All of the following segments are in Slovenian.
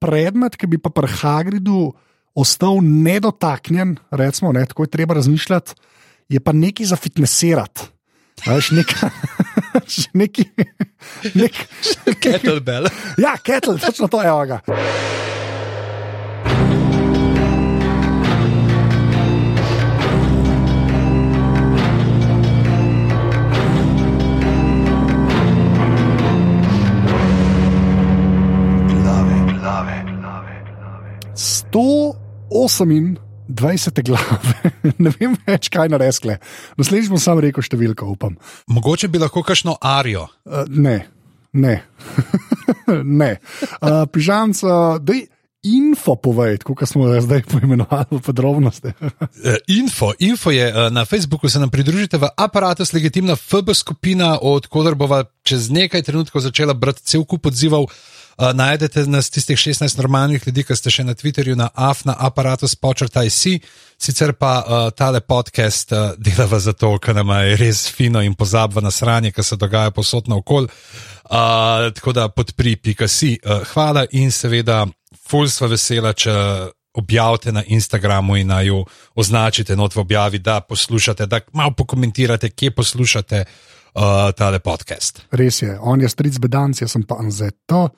predmet, ki bi pa pri Hagridu ostal nedotaknjen, recimo, ne, tako je treba razmišljati, je pa nekaj za fitnesirati. Veš, neka, neki, nek, kettlebell. Ja, kettlebell, točno to je. Evo ga. 128 glave, ne vem več, kaj naresle. Naslednjič bom sam rekel številko, upam. Mogoče bi lahko kakšno arijo. Uh, eh, ne, ne. ne. Uh, pižamca, dej info povedati, kako smo jo zdaj poimenovali v podrobnosti. Eh, info, info je na Facebooku, se nam pridružite v aparatu, legitimna FB skupina, odkudar bova čez nekaj trenutkov začela brati cel kup odzivov Uh, najdete nas tistih 16 normalnih ljudi, ki ste še na Twitterju, na AF, na aparatu, spočrtaj si. Sicer pa uh, tale podcast uh, delava zato, ker nam je res fino in pozabva na sranje, ki se dogaja posod na okol. Uh, tako da podpri, pika si. Uh, hvala in seveda, ful sva vesela, če objavite na Instagramu in naj jo označite not v objavi, da poslušate, da malo pokomentirate, kje poslušate uh, tale podcast. Res je, on je stric bedanc, jaz sem pa anzeto.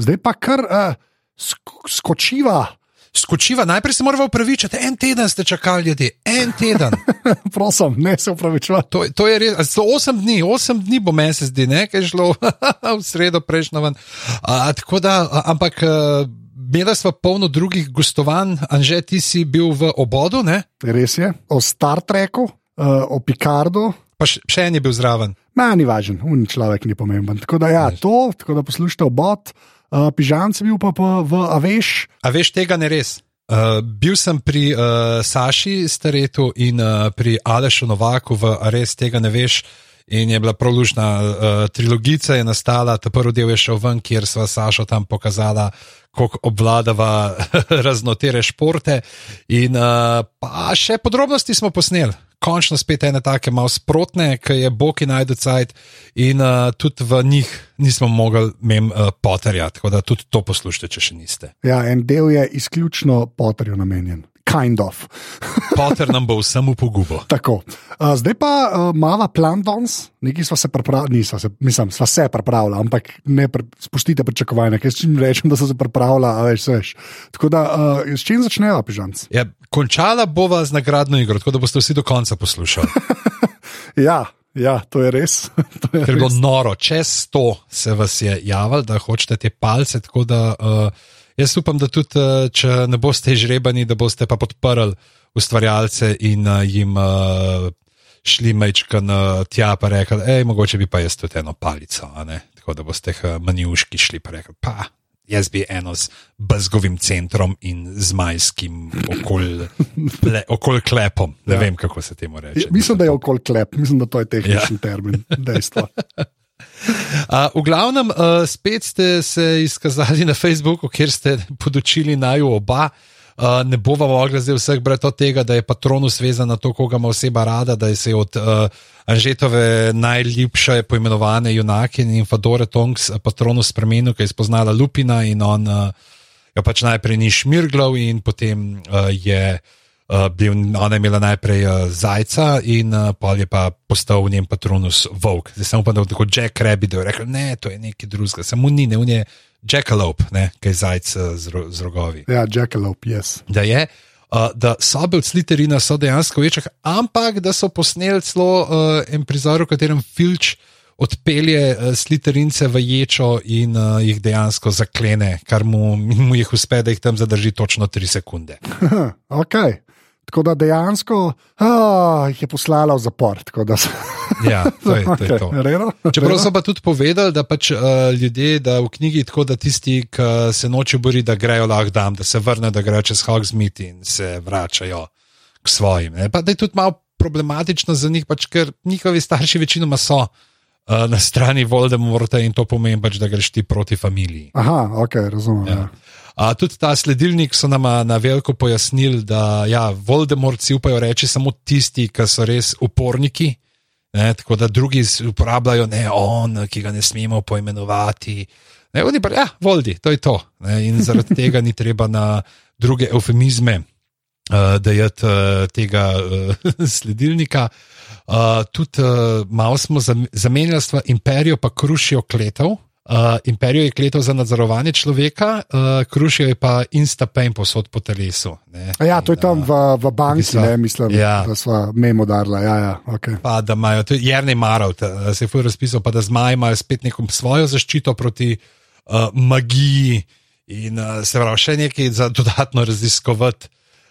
Zdaj pa kar uh, sk skočiva. Skočiva, najprej se moramo upravičiti, en teden ste čakali, ljudje, en teden. Prosim, ne se upravičujem. To, to je res, zelo osem dni, osem dni bo meni se zdi, nekaj šlo v sredo prejšnjo ven. A, tako da, a, ampak. Imela sva polno drugih gostovanj, Anže, ti si bil v obodu, ne? Res je, o Star Treku, uh, o Picardu. Pa še, še en je bil zraven. Ma, ni važen, un človek ni pomemben. Tako da, ja, to, tako da poslušate obod. Uh, Pižamc je bil pa, pa v Aveš. A veš, tega ne res. Uh, bil sem pri uh, Saši Staretu in uh, pri Alešu Novaku v Ares, tega ne veš. In je bila prolužna uh, trilogica, je nastala, ta prvi del je šel ven, kjer sva Saša tam pokazala, kako obvladava raznotere športe. In uh, pa še podrobnosti smo posneli. Končno spet ene take malo sprotne, ki je Boki najdu cajt in uh, tudi v njih nismo mogli mem uh, poterja, tako da tudi to poslušajte, če še niste. Ja, en del je izključno poterju namenjen. Kind of. Poter nam bo vsem v pogubo. Tako. Uh, zdaj pa uh, mala plan danes, nekaj smo se pripravili, nismo se, mislim, smo se pripravili, ampak ne pre, spustite pričakovanja, ker čim rečem, da so se pripravili, a veš, veš. Tako da, uh, s čim začneva, pižanc? Ja, končala bova z nagradno igro, tako da boste vsi do konca poslušali. ja. Ja, to je res. to je Ker je bilo noro, čez sto se vas je javljalo, da hočete te palce. Tako da uh, jaz upam, da tudi, uh, če ne boste žrebani, da boste pa podprli ustvarjalce in uh, jim uh, šli mečkan tja, pa rekli, hej, mogoče bi pa jaz tudi eno palico. a ne." Tako da boste manjuški šli pa rekli, pa. Jaz bi eno z bazgovim centrom in z majskim okol, ple, okol klepom. Ne ja. vem, kako se temu reče. Mislim, da je okol klep, mislim, da to je tehnični ja. termin, dejstvo. Uh, v glavnem, uh, spet ste se izkazali na Facebooku, kjer ste podočili naju oba. Uh, ne bova mogla zdaj vseh brati od tega, da je patronus vezan na to, koga ima oseba rada, da je se od uh, Anžetove najljubše poimenovane junakinje in Fadore Tonks patronus spremenil, ki je spoznala Lupina in on uh, jo pač najprej ni šmirglal in potem uh, je. Uh, bil, ona je imela najprej uh, zajca, in uh, pol je pa postal njen patronus volk. Zdaj samo pa da tako Jack Rabbit je rekel: ne, to je nekaj drugega, samo ni, ne, on je Jackalope, ne, ki je zajec uh, z, ro, z rogovi. Ja, Jackalope, yes. Da je. Uh, da so bili sliterina, so dejansko večji, ampak da so posneli celo uh, en prizor, v katerem Filč odpelje uh, sliterince v ječo in uh, jih dejansko zaklene, kar mu, mu jih uspe, da jih tam zadrži točno 3 sekunde. okay. Tako da dejansko oh, jih je poslala v zapor. So... Ja, to je, to je to. Okay. Čeprav so pa tudi povedali, da pač uh, ljudje, da v knjigi tako, da tisti, ki se noče bori, da grejo lahko tam, da se vrnejo, da grejo čez Hogsmeade in se vračajo k svojim. Ne? Pa da je tudi malo problematično za njih, pač, ker njihovi starši večinoma so. Uh, na strani Voldemorta in to pomeni, pač, da greš ti proti familiji. Aha, ok, razumem. Ja. Ja. Uh, tudi ta sledilnik so nam na veliko pojasnili, da ja, Voldemort si upajo reči samo tisti, ki so res uporniki. Ne, tako da drugi uporabljajo ne on, ki ga ne smemo poimenovati. Ne, oni pa, ja, voldi, to je to. Ne, in zaradi tega ni treba na druge eufemizme uh, dajati uh, tega uh, sledilnika. Uh, tudi uh, malo smo zamenjali stvar, imperijo pa krušijo kletov. Uh, imperijo je kletel za nadzorovanje človeka, uh, krušijo je pa instapain posod po telesu. Ne? Ja, to je tam v, v banki, ne, mislim, ja. da smo memo darili. Ja, ja, okay. Pa da imajo, to je Jrni Marov, se je fuj razpisal, pa da zmaj imajo spet neko svojo zaščito proti uh, magiji in uh, se pravi še nekaj za dodatno raziskovati.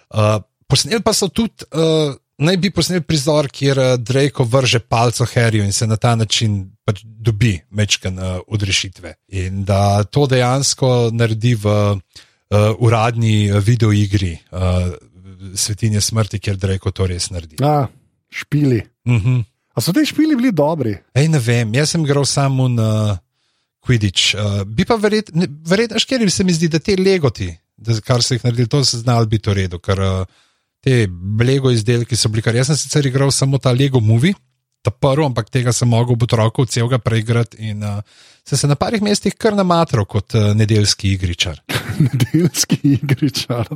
Uh, posneli pa so tudi. Uh, naj bi posnel prizor, kjer uh, Drake vrže palco Harryju in se na ta način pač dobi mečken uh, odrešitve. In da to dejansko naredi v uh, uradni videoigri uh, Svetinje smrti, kjer Drake to res naredi. Ja, špili. Uh mhm. -huh. A so ti špili bili dobri? Ej, ne vem, jaz sem igral samo na Quidditch. Uh, bi pa verjetno, verjet, škeri se mi zdi, da te legoti, da, kar so jih naredili, to se znalo biti v redu. Ker, uh, te Lego izdelki so bili, kar jaz sem sicer igral samo ta Lego movie, ta prvi, ampak tega sem mogel v otroku celega preigrati in uh, se, se na parih mestih kar namatral kot uh, nedeljski igričar. nedeljski igričar.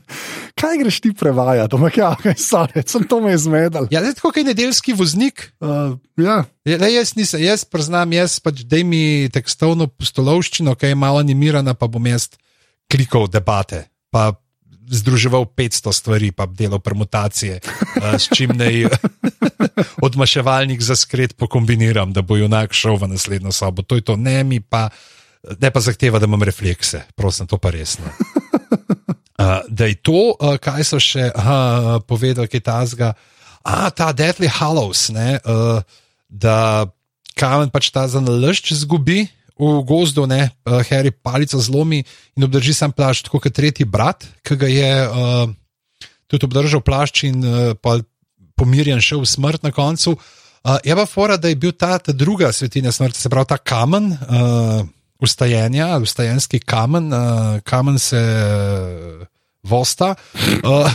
kaj greš ti prevajati, ampak ja, kaj stane, sem to me izmedel. Ja, zdaj tako je nedeljski voznik. Uh, ja. Ja, le, jaz nisem, jaz priznam, jaz pač dej mi tekstovno postolovščino, ki je malo animirana, pa bom jaz klikal debate. Pa združeval 500 stvari, pa delal permutacije, uh, s čim naj odmaševalnik za skred pokombiniram, da bo junak šel v naslednjo sobo. To je to, ne mi pa, ne pa zahteva, da imam reflekse, prosim, to pa resno. Uh, da je to, uh, kaj so še uh, povedali, kaj ta zga. A ta Deadly Hallows, ne, da kamen pač ta za nalašč zgubi, v gozdu, ne, uh, Harry palico zlomi in obdrži sam plašč, tako kot tretji brat, ki ga je uh, tudi obdržal plašč in uh, pomirjen šel v smrt na koncu. Uh, je pa fora, da je bil ta, ta druga svetinja smrti, se pravi ta kamen. Uh, Ustajenja, ustajenski kamen, uh, kamen se uh, vosta. Uh,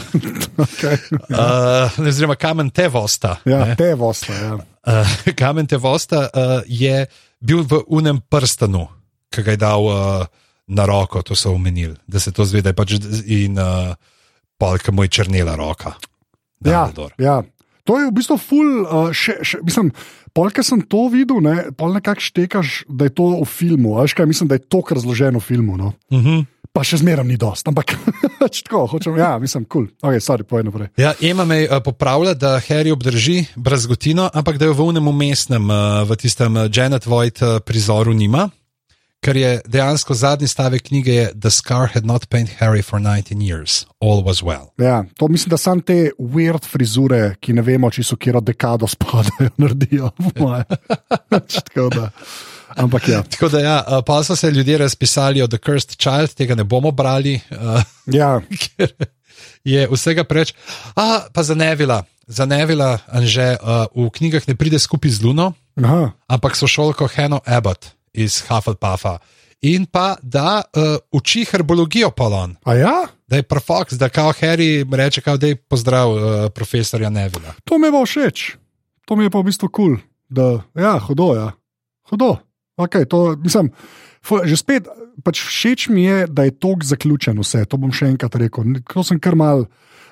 okay, uh, oziroma, kamen te vosta. Ja, te vosta. Ja. Uh, kamen te vosta uh, je bil v unem prstanu, ki ga je dal uh, na roko, to so omenili, da se to zvede, pač in uh, polka mu je črnila roka. Ja, ja, to je v bistvu ful, uh, še, še, mislim. Polka sem to videl, ne, pol nekako štekaš, da je to v filmu. Kaj, mislim, da je to razloženo v filmu. No. Uh mhm. -huh pa še zmeraj ni dost. Ampak tako, hočem, ja, mislim, kul. Cool. Okay, sorry, pojem naprej. Ja, Ema me uh, popravlja, da Harry obdrži brazgotino, ampak da jo v unem umestnem, uh, v tistem uh, Janet Voigt uh, prizoru nima. Ker je dejansko zadnji stavek knjige, je, The Scar had not painted Harry for 19 years, all was well. Ja, to mislim, da samo te weird frizure, ki ne vemo, če so kjer dekado spadajo, naredijo. Tako da. Ampak ja. Tako da, ja, eh, pa so se ljudje razpisali o The Cursed Child, tega ne bomo brali. Uh, ja. Je vsega preveč. A, pa za Nevila, za Nevila, že uh, v knjigah ne pride skupaj z Luno, Aha. ampak so šolko Heno Abbott iz Hufflepuffa. In pa da uh, uči herbologijo Polon. Ja? Da je profox, da kao Harry reče, da je pozdrav uh, profesorja Nevila. To mi je pa všeč, to mi je pa v bistvu kul. Cool, ja, hodo, ja. Hodo. Okay, to, mislim, že spet, pač všeč mi je, da je tok zaključen vse. To bom še enkrat rekel. To sem kar mal.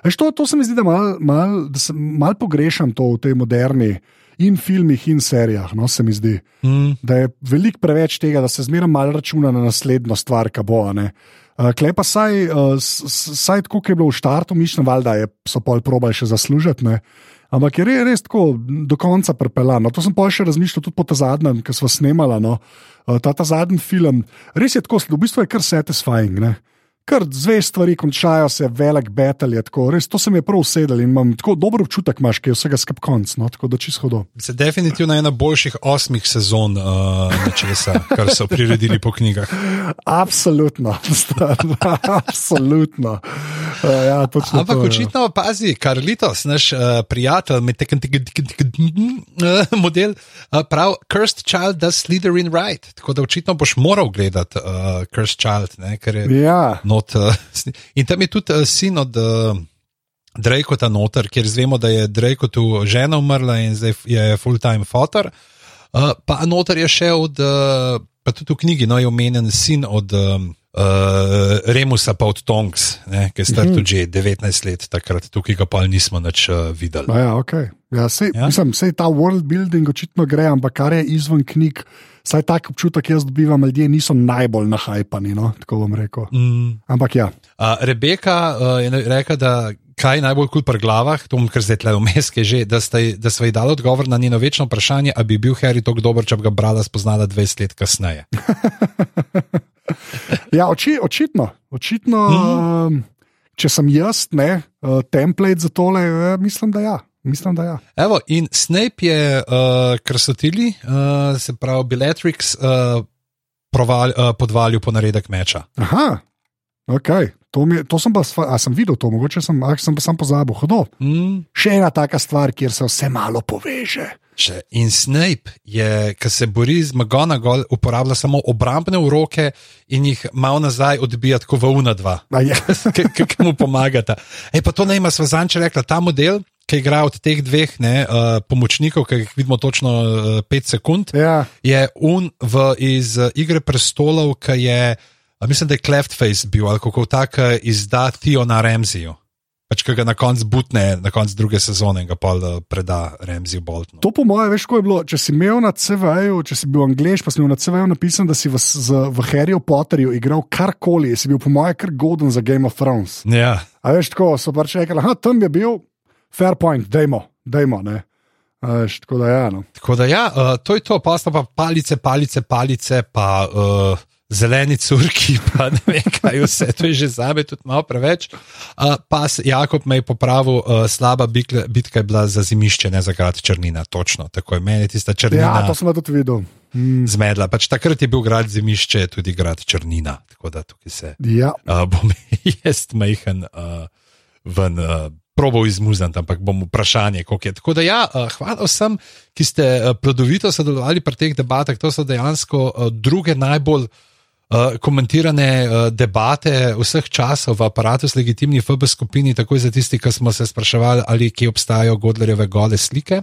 To, to se mi zdi, da mal, mal, mal pogrešam to v tej moderni. In filmih, in serijah, no, se mi zdi, mm. da je veliko preveč tega, da se zmeraj malo računa na naslednjo stvar, ki bo. Uh, Klej pa saj, uh, saj tako, kot je bilo v štartu, mišljeno, da so pol probali še zaslužiti. Ampak je res, res tako do konca pripeljano. To sem pa še razmišljal tudi po ta zadnjem, ki smo snemali. No? Eh, ta, ta zadnji film, res je tako, v bistvu je kar satisfying. Ne? Kar dve stvari končajo, se velik betel je tako. Res, to se mi je prav usedel in imam tako dober občutek, imaš, ki je vsega skup konc. No, tako da čisto hodo. Se definitivno ena boljših osmih sezon uh, nečesa, kar so priredili po knjigah. Absolutno, absolutno. Uh, ja, Ampak to, ja. očitno pazi, Karlitos, naš uh, prijatelj, med tekem tega model, uh, prav, Cursed Child does Slytherin right. Tako da očitno boš moral gledati uh, Cursed Child, ne, ker je. Ja not. Uh, in tam je tudi uh, sin od uh, Drakota noter, ker zvemo, da je Drakotu žena umrla in zdaj je full-time fotor. Uh, pa noter je še od uh, pa tudi v knjigi no, je omenjen sin od um, uh, Remusa, pa od Tonks, ne, ki je star Mhm. tudi že 19 let, takrat tukaj ga pa nismo več uh, videli. A Ja, okay. Ja, sej, Ja. Mislim, sej ta world building očitno gre, ampak kar je izven knjig, saj tak občutek jaz dobivam, ljudje niso najbolj nahajpani, no, tako bom rekel. Mm. Ampak ja, Uh, Rebeka uh, je rekla, da kaj je najbolj kul pri glavah, to bom kar zdaj tle vmes, že, da, ji- da sva ji dala odgovor na njeno večno vprašanje, ali bi bil Harry tako dober, če bi ga brala spoznala 20 let kasneje. ja oči, očitno. očitno mm. Če sem jaz, ne, uh, template za tole, eh, mislim, da ja. Mislim, da ja. Evo, in Snape je uh, krasotili, uh, se pravi, Bellatrix uh, proval, uh, podvalil po naredek meča. Aha, okay. to, mi, to sem pa, a sem videl to, mogoče sem, sem pa sam pozabil. Hodo. Mm. Še ena taka stvar, kjer se vse malo poveže. Še. In Snape je, ki se bori z McGonagall, uporablja samo obrambne uroke in jih malo nazaj odbija tako v UNA 2. A Ja. ki mu pomagata. Ej, pa to ne ima Svazanče rekla, ta model, ki igra od teh dveh ne, uh, pomočnikov, ki jih vidimo točno 5 uh, sekund, Ja. je un v, iz uh, Igre prestolov, ki je, a mislim, da je Cleftface bil ali kako tak, uh, izda Tio na Remziju. Pač, ki ga na koncu butne, na koncu druge sezone in ga pol uh, preda Remziju Boltonu. To, po mojem, veš, ko je bilo. Če si imel na CV-ju, če si bil angliš, pa si imel na CV-ju napisan, da si v, z, v Harryju Potterju igral karkoli, si bil, po mojem, kar goden za Game of Thrones. Ja. A veš, tako so pač rekli, da tam je bil, fair point, dajmo, dajmo. Ne? Veš, tako da ja. No. Tako da ja, uh, to je to, pa sta pa palice, palice, palice, pa uh, zeleni curki, pa ne vem kaj vse, to je že zame tudi malo preveč. Uh, pa Jakob me je popravil, uh, slaba bikle, bitka je bila za zimišče, ne za grad Črnina, točno tako je meni tista Črnina. Ja, to sem tudi videl. Mm, Zmedla, pač takrat je bil grad Zimišče, tudi grad Črnina, tako da tukaj se ja. uh, bom jaz majhen uh, ven. Uh, Probal izmuzniti, ampak bom vprašanje, kako je. Tako da, ja, uh, hvala vsem, ki ste uh, plodovito sodelovali pri teh debatah. To so dejansko uh, druge najbolj komentirane debate vseh časov v aparatu s legitimni FB skupini, tako za tisti, ki smo se spraševali, ali kje obstajajo Godlerjeve gole slike.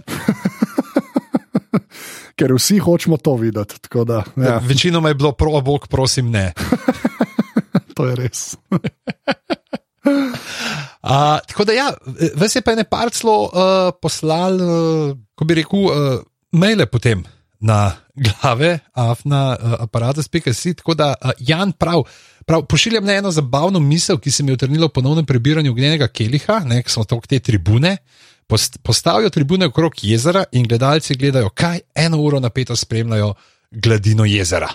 Ker vsi hočemo to videti. Da, ja, Večinoma je bilo pro, bog, prosim, ne. to je res. Uh, tako da, ja, vas je pa ne par celo uh, poslal, uh, ko bi rekel, uh, maile potem na glave, afna uh, aparatus.si. Tako da, uh, Jan prav, prav, pošiljam le eno zabavno misel, ki se mi je utrnila v ponovnem prebiranju Gnenega Keliha, ne, ki smo to te tribune. Post, postavijo tribune okrog jezera in gledalci gledajo, kaj eno uro napeto spremljajo gladino jezera.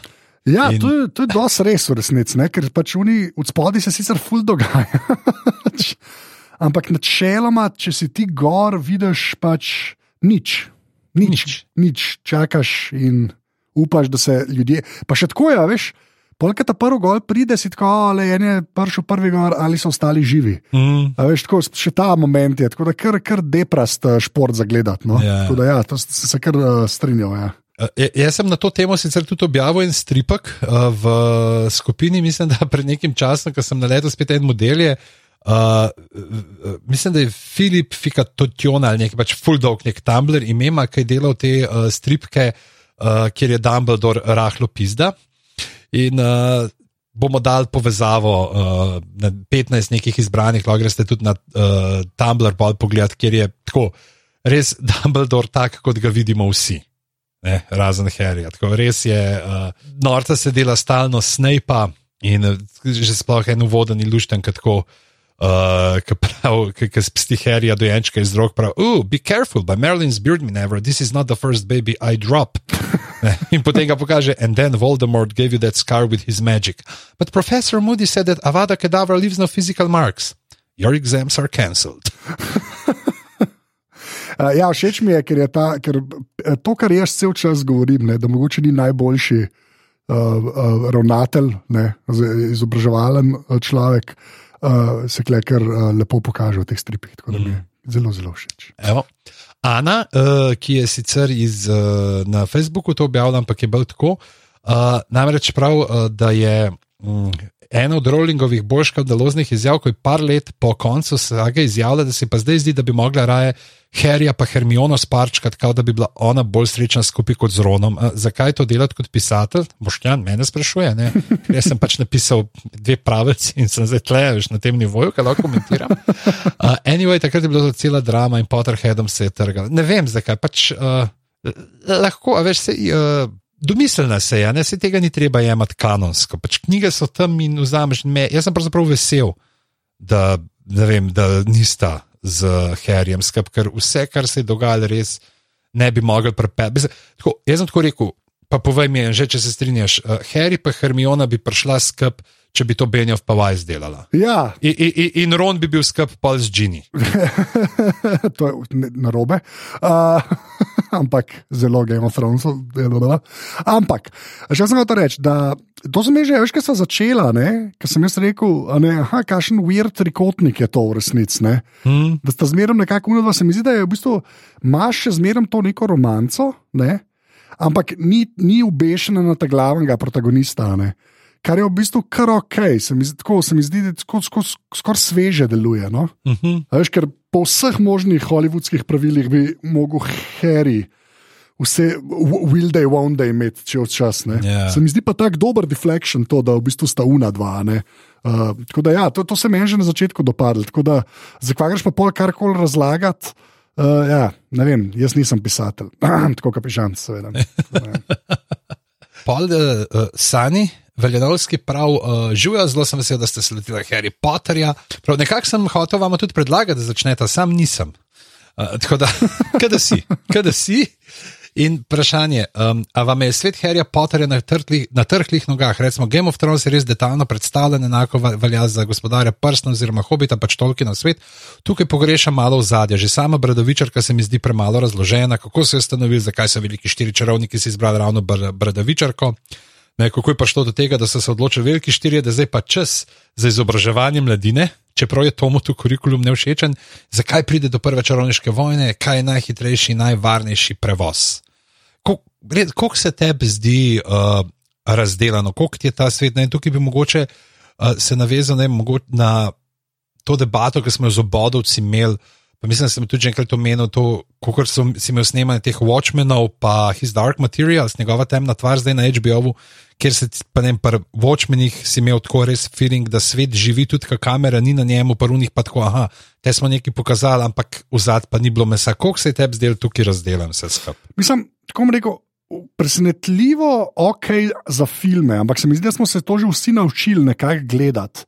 Ja, In- to je, to je dosti res v resnici, ker pač oni od spodaj se sicer ful dogaja. Ampak načeloma, če si ti gor, vidiš pač nič. Nič, Nič. nič. čakaš in upaš, da se ljudje. Pa še tako je, a veš. Polka ta prvi gol pride, si tako, ali je prišel prvi gor, ali so ostali živi. Mm. A veš, tako, še ta moment je, tako da kar, kar deprast eh, šport za gledati. No? Ja. Tako da ja, to se kar uh, strinjal. Ja. Uh, ja- Jaz sem na to temo sicer tudi objavil en stripek uh, v skupini, mislim, da pred nekim časom, ko sem naletel spet en model. Je, uh, mislim, da je Filip Fikatotion ali neki pač Fulldog, nek Tumblr, imema, ki je delal te uh, stripke, uh, kjer je Dumbledore rahlo pizda. In uh, bomo dali povezavo uh, na 15 nekih izbranih, lahko greste tudi na uh, Tumblr bolj pogled, kjer je tako res Dumbledore tak, kot ga vidimo vsi. Ne, razen Harryja. Tako res je, uh, norca se dela stalno Snape in uh, že sploh en uvoden ilušten, kot tako. Uh, ki spsti Harryja dojenčka iz rok, pravi: Oh, be careful, by Marilyn's beard never, this is not the first baby I drop. In potem ga pokaže, and then Voldemort gave you that scar with his magic. But Professor Moody said that Avada Kedavra leaves no physical marks. Your exams are cancelled. Uh, ja, všeč mi je, ker je ta, ker, eh, to, kar jaz cel čas govorim, ne, da mogoče ni najboljši uh, uh, ravnatelj, ne, izobraževalen človek, uh, se kle kar uh, lepo pokaže v teh stripih. Tako da mi je zelo, zelo všeč. Evo. Ana, uh, ki je sicer iz, uh, na Facebooku to objavila, ampak je bolj tako. Uh, namreč prav, uh, da je um, ena od Rowlingovih bolj škandaloznih izjav, ko je par let po koncu sage izjavila, da se pa zdaj zdi, da bi mogla raje Harryja pa Hermiono sparčkati, kao da bi bila ona bolj srečna skupaj kot z Ronom. Uh, zakaj to delati kot pisatelj? Boštjan mene sprašuje. Ne? Jaz sem pač napisal dve pravici in sem zdaj tleješ na tem nivoju, kaj lahko komentiram. Uh, anyway, takrat je bila to cela drama in Potterheadom se je trgal. Ne vem zakaj, pač uh, lahko, a veš se. Uh, Domiselna se je, da se tega ni treba jemati kanonsko. Pač knjige so tam in vzameš me. Jaz sem pravzaprav vesel, da, vem, da nista z Harryjem skrb, ker vse, kar se je dogajalo, res ne bi mogel prepeljati. Jaz sem tako rekel, pa povej mi, že če se strinjaš, uh, Harry pa Hermiona bi prišla skrb če bi to Benjav pa vaj izdelala. Ja. In, in, in Ron bi bil skrb pol z Gini. to je na robe. Uh, ampak zelo Game of Thrones. Ampak, še sem hotel reči, da to sem že, veš, kaj sem začela, ker sem jaz rekel, ne, aha, kakšen weird trikotnik je to v resnici. Hmm. Da sta zmeraj nekako unodva, se mi zdi, da je v bistvu, imaš še zmeraj to neko romanco, ne? ampak ni, ni ubešena na ta glavnega protagonista. Ne? Kar je v bistvu kar ok, se mi, tako, se mi zdi, da skoraj skor sveže deluje. No? Uh mhm. -huh. veš, ker po vseh možnih holivudskih pravilih bi mogel Harry. Vse, will they, won't they, imeti če včas. Yeah. Ja. Se mi zdi pa tako dober deflection, to, da v bistvu sta una dva. Uh, da, ja, to, to se meni že na začetku dopadlo. Zakaj greš pa pol karkoli razlagati? Uh, ja, ne vem, jaz nisem pisatelj, tako kot pišem, seveda. Pol, uh, Sani, Veljanovski prav, uh, živijo zelo sem vesel, da ste se lotili Harry Potterja. Prav, nekako sem hotel vam tudi predlagati, da začnete, sam nisem. Uh, tako da, kada si, kada si. In vprašanje, um, a vam je svet Harryja Potterja na, na trhlih nogah, recimo Game of Thrones je res detaljno predstavljen, enako velja za gospodarja prstna oziroma hobita, pač tolki na svet. Tukaj pogreša malo v zadje, že sama Bradavičarka se mi zdi premalo razložena, kako se je ustanovil, zakaj so veliki štiri čarovniki si izbrali ravno Bradavičarko. Ne, kako je prišlo do tega, da so se odločili veliki štirje, da zdaj pa čas za izobraževanje mladine, čeprav je tomu tu kurikulum nevšečen, zakaj pride do prve čarovniške vojne, kaj je najhitrejši najvarnejši prevoz. Kako se tebi zdi uh, razdeljeno, kako ti je ta svet? Ne, tukaj bi mogoče uh, se navezal ne, na to debato, ki smo jo z obodovci imeli. Pa mislim, da sem tudi enkrat omenil to, so si imel snemanje teh Watchmenov, pa His Dark Materials, njegova temna tvar zdaj na HBO-u, kjer se pa ne vem, pri Watchmenih si imel tako res feeling, da svet živi tudi, ka kamera ni na njemu, pa runih pa tako, aha, te smo nekaj pokazali, ampak v zad pa ni bilo mesa. Kako se je tebi zdel tukaj razdeljen vse skupaj? Mislim, tako bom rekel. Presenetljivo ok za filme, ampak se mi zdi, da smo se to že vsi naučili nekako gledati.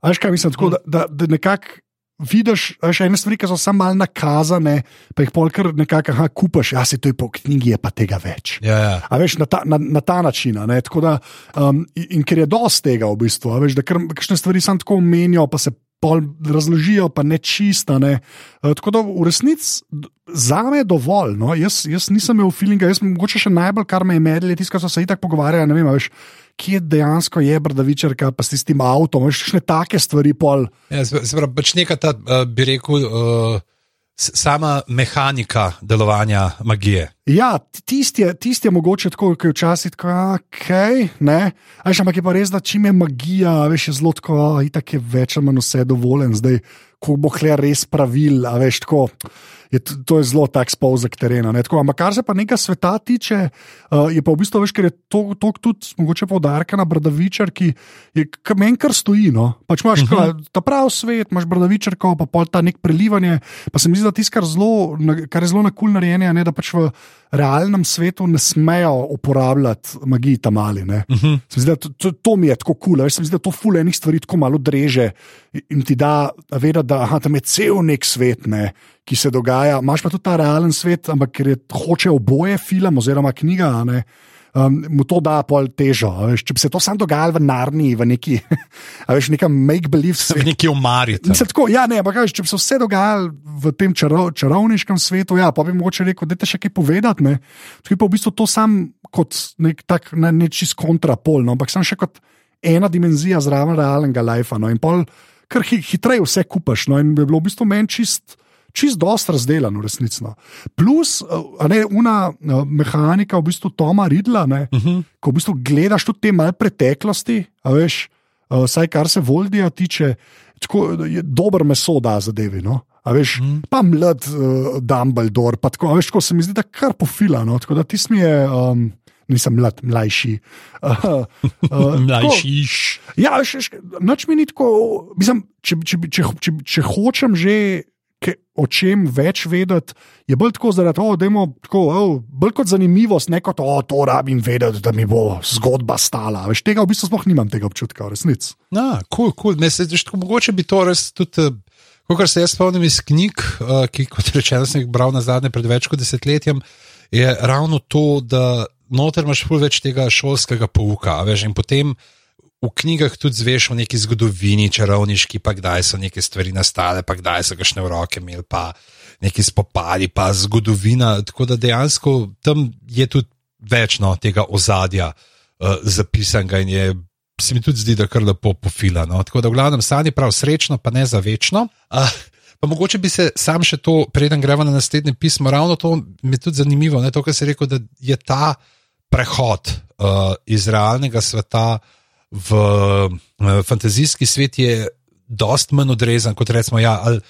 Veš kaj mislim, tako, da, da, da nekako vidiš, še ene stvari, ki so samo malo nakazane, pa jih polkar nekako kupaš, ja, se to je po knjigi, je pa tega več. Ja, ja. A veš na ta, na, na ta način. Da, um, in, in ker je dosti tega v bistvu, veš, da kakšne stvari samo tako omenijo, pa se razložijo, pa ne čista. Ne. Uh, tako da v resnici za me je dovolj. No. Jaz, jaz nisem imel feelinga, jaz mogoče še najbolj, kar me je medije, tisto, kar so se itak pogovarjali, ne vem, veš kje dejansko je brdavičarka, pa s tistim avtom, še ne take stvari. Ja, Zgoraj, pač neka ta, uh, bi rekel, uh, sama mehanika delovanja magije. Ja, tisti je, tist je mogoče tako, kot je včasih tako, okay, ne. Aj, ampak je pa res, da čim je magija, veš, je zelo tako, itak je več ali manj vse dovoljen, zdaj, ko bo hle res pravil, a veš tako je to je zelo tak spolzek terena. Ampak kar se pa nekaj sveta tiče, uh, je pa v bistvu veš, ker je to, to tudi mogoče poudarka na Brdavičar, ki je meni kar stoji. No? Pač imaš uh mhm. -huh. ta pravi svet, imaš Brdavičar, pa pol ta nek prelivanje. Pa se mi zdi, da tisto, kar, kar je zelo na kul narejeno, je, da pač v realnem svetu ne smejo uporabljati magije tam ali. Uh mhm. -huh. zdi, to, to, to mi je tako kul, cool, se mi zdi, da to fule enih stvari tako malo dreže in ti da vedeti, da aha, tam je cel nek svet. Ne? Ki se dogaja. Imáš pa tudi ta realen svet, ampak ker je hoče oboje film oziroma knjiga. Um, mu to da pol težo. Veš, če bi se to sam dogajalo v Narni, v neki, veš, nekem make-believe svetu. V neki omari. Ja, ne, ampak če bi se vse dogajalo v tem čaro, čarovniškem svetu, ja, pa bi mogoče rekel, da te še kaj povedati. Tukaj pa v bistvu to sam kot nek tak ne, nečist kontrapol, no, ampak sam še kot ena dimenzija zraven realnega life. No, in pol kar hitreje vse kupaš. No, in bi bilo v bistvu meni čist čist dost razdeljen, resnično. Plus, eh, ne, una eh, mehanika, v bistvu Toma Ridla, ne, uh mhm. -huh. ko v bistvu gledaš tudi te malce preteklosti, veš. uh, vsaj kar se Voldija tiče, tako je dober meso da zadevi. No? A veš, mm. pa mlad uh, Dumbledore, pa tako, a veš, ko se mi zdi, da kar pofila. No? Tako da ti smi je. Um, Nisem mlad, mlajši. Uh, uh, Mlajšiš. Ja, veš, veš, noč mi ni tako. Mislim, če, če, če, če, če hočem že o čem več vedeti, je bolj tako zaradi tega, da imamo tako, oh, bolj kot zanimivost, ne kot oh, to rabim vedeti, da mi bo zgodba stala. Veš, tega v bistvu sploh nimam tega občutka, v resnici. Ja, kul, kul. Mogoče bi to res tudi. Kar se jaz spomnim iz knjig, uh, ki, kot rečeno, sem jih bral na zadnje pred več kot desetletjem, je ravno to, da noter imaš več tega šolskega pouka. Veš, in potem v knjigah tudi zveš o neki zgodovini, čarovniški, pa kdaj so neke stvari nastale, pa kdaj so kašne v roke imeli, pa neki spopadi, pa zgodovina. Tako da dejansko tam je tudi večno tega ozadja uh, zapisanega in je. Se mi tudi zdi, da je kar lepo pofila. No? Tako da, v glavnem, stanje prav srečno, pa ne za večno. Uh, Pa mogoče bi se sam še to, preden gremo na naslednje pismo, ravno to mi je tudi zanimivo, ne, to, kar si rekel, da je ta prehod uh, iz realnega sveta v uh, fantazijski svet je dost manj odrezan kot recimo, ja, ali,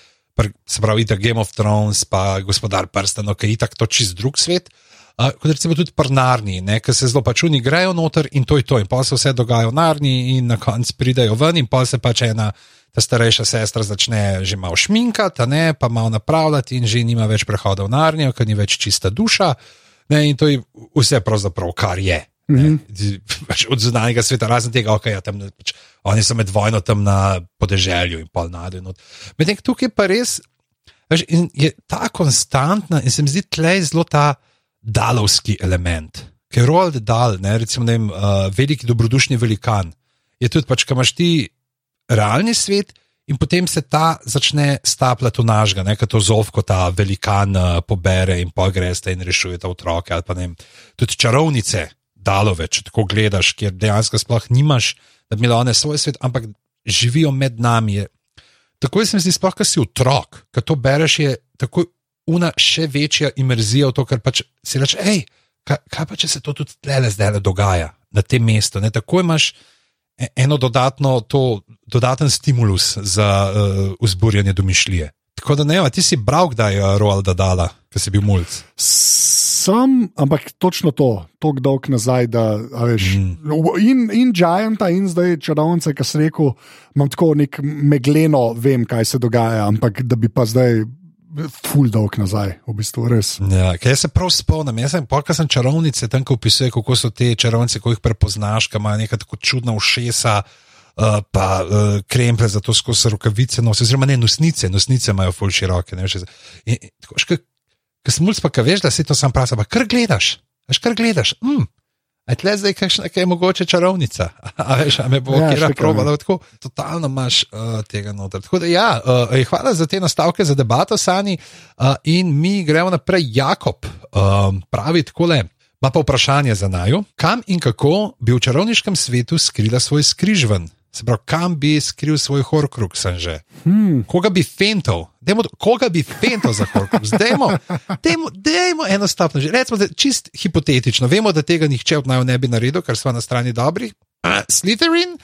se pravi, da Game of Thrones, pa gospodar prstano, ki je itak to čist drug svet. Uh, kot recimo tudi prnarni, ki se zelo pač oni grejo noter in to je to, in pa se vse dogaja v narni, in na koncu pridejo ven, in pa se pač ena ta starejša sestra začne že malo šminkati, ne, pa malo napravljati, in že nima več prehoda v narnijo, ker ni več čista duša. Ne, in to je vse, pravzaprav, kar je. Mm -hmm. pač od zunanjega sveta, razen tega, da okay, ja, pač, oni so med vojno tam na podeželju in pol nadalje. Medtem tukaj pa res veš, je ta konstantna in se mi zdi tleh zelo ta dalovski element. Ker Roald Dahl, ne, recimo, ne vem, uh, veliki dobrodušni velikan, je tudi pač, kaj imaš ti realni svet, in potem se ta začne stapljati v našega, kot to zov, ko ta velikan uh, pobere in pogreste in rešuje ta otroke. Ali pa ne, tudi čarovnice, dalove, če tako gledaš, kjer dejansko sploh nimaš, da bi imeli one svoj svet, ampak živijo med nami. Tako se mi zdi, sploh, ko si otrok, ko to bereš, je tako una še večja imerzija v to, kar pač si rečeš, hej. Kaj, kaj pa, če se to tudi tle zdaj dogaja na tem mestu? Ne? Tako imaš E, eno dodatno, to, dodaten stimulus za uh, vzburjanje domišljije. Tako da ne, ti si bral, kdaj je Roald Dala, ki si bil mulj. Sem, ampak točno to, tako dolg nazaj, da veš. Mm. In, in Gianta, in zdaj čarovnice, ki si rekel, imam tako nek megleno, vem, kaj se dogaja, ampak da bi pa zdaj ful dolg nazaj, v bistvu res. Ja, jaz se prav spomnim, jaz sem, polka sem čarovnice, tam ko opisuje, kako so te čarovnice, ko jih prepoznaš, ki imajo neka tako čudna ušesa. Uh, pa uh, krempe za to skozi rokavice, no, oziroma ne nosnice, nosnice imajo ful široke. Ker sem mulj, pa veš, da si to sam pravi, pa kar gledaš, veš, kar gledaš. Mm, Aj tle zdaj, kakšna je mogoče čarovnica. A veš, a me bo ja, kera probala, tako totalno imaš uh, tega noter. Tako da, ja, uh, hvala za te nastavke, za debato, Sani. Uh, in mi gremo naprej. Jakob uh, pravi takole. Ma pa vprašanje za naju, kam in kako bi v čarovniškem svetu skrila svoj skrižven? Se pravi, kam bi skril svoj horkrug, sem že. Hmm. Koga bi fentov, dejmo, koga bi fentov za horkrug? Dejmo, dejmo, dejmo enostavno, že recimo, da čist hipotetično. Vemo, da tega nihče od naju ne bi naredil, ker smo na strani dobri. Uh, Slytherin?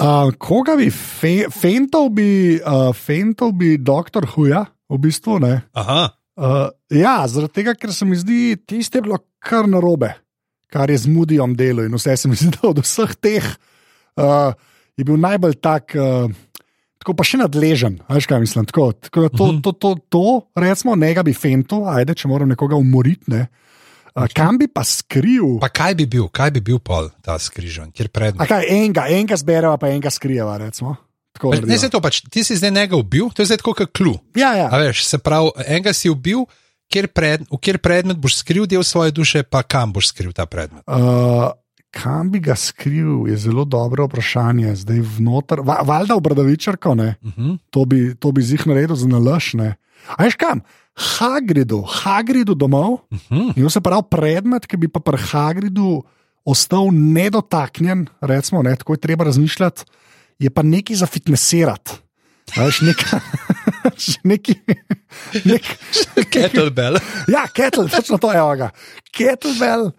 uh, koga bi fe, fentov, bi, uh, fentov bi doktor Huja, v bistvu ne. Uh, ja, zaradi tega, ker se mi zdi, tiste je bilo kar narobe kar je z Mudijom delo. In vse se mi zdi, da od vseh teh uh, je bil najbolj tak, uh, tako pa še nadležen. Veš, kaj mislim? Tako, tako da to, uh. -huh. to, to, to, recimo, ne ga bi fento, ajde, če moram nekoga umoriti. Ne? Uh, kam bi pa skril? Pa kaj bi bil, kaj bi bil pol ta skrižen, kjer predmet? Kaj, enega, enega zbereva, pa enega skrijeva. Pač, ne, se to pač, ti si zdaj njega ubil, to je zdaj kot klu. Ja, ja. Veš, se pravi, enega si ubil, kjer pred, v kjer predmet boš skril del svoje duše, pa kam boš skril ta predmet? Uh, kam bi ga skril, je zelo dobro vprašanje. Zdaj vnotar, va, valjda v bradavičarko, uh mhm. -huh. to, bi, to bi zih naredil za nalašne. A veš kam? Hagridu, Hagridu domov. Uh -huh. In se pravi predmet, ki bi pa pri Hagridu ostal nedotaknjen, recimo, ne, tako je treba razmišljati, je pa nekaj za fitnesirati. Veš, nekaj. neki. Nek, kettlebell. ja, kettlebell, točno to je. Kettlebell,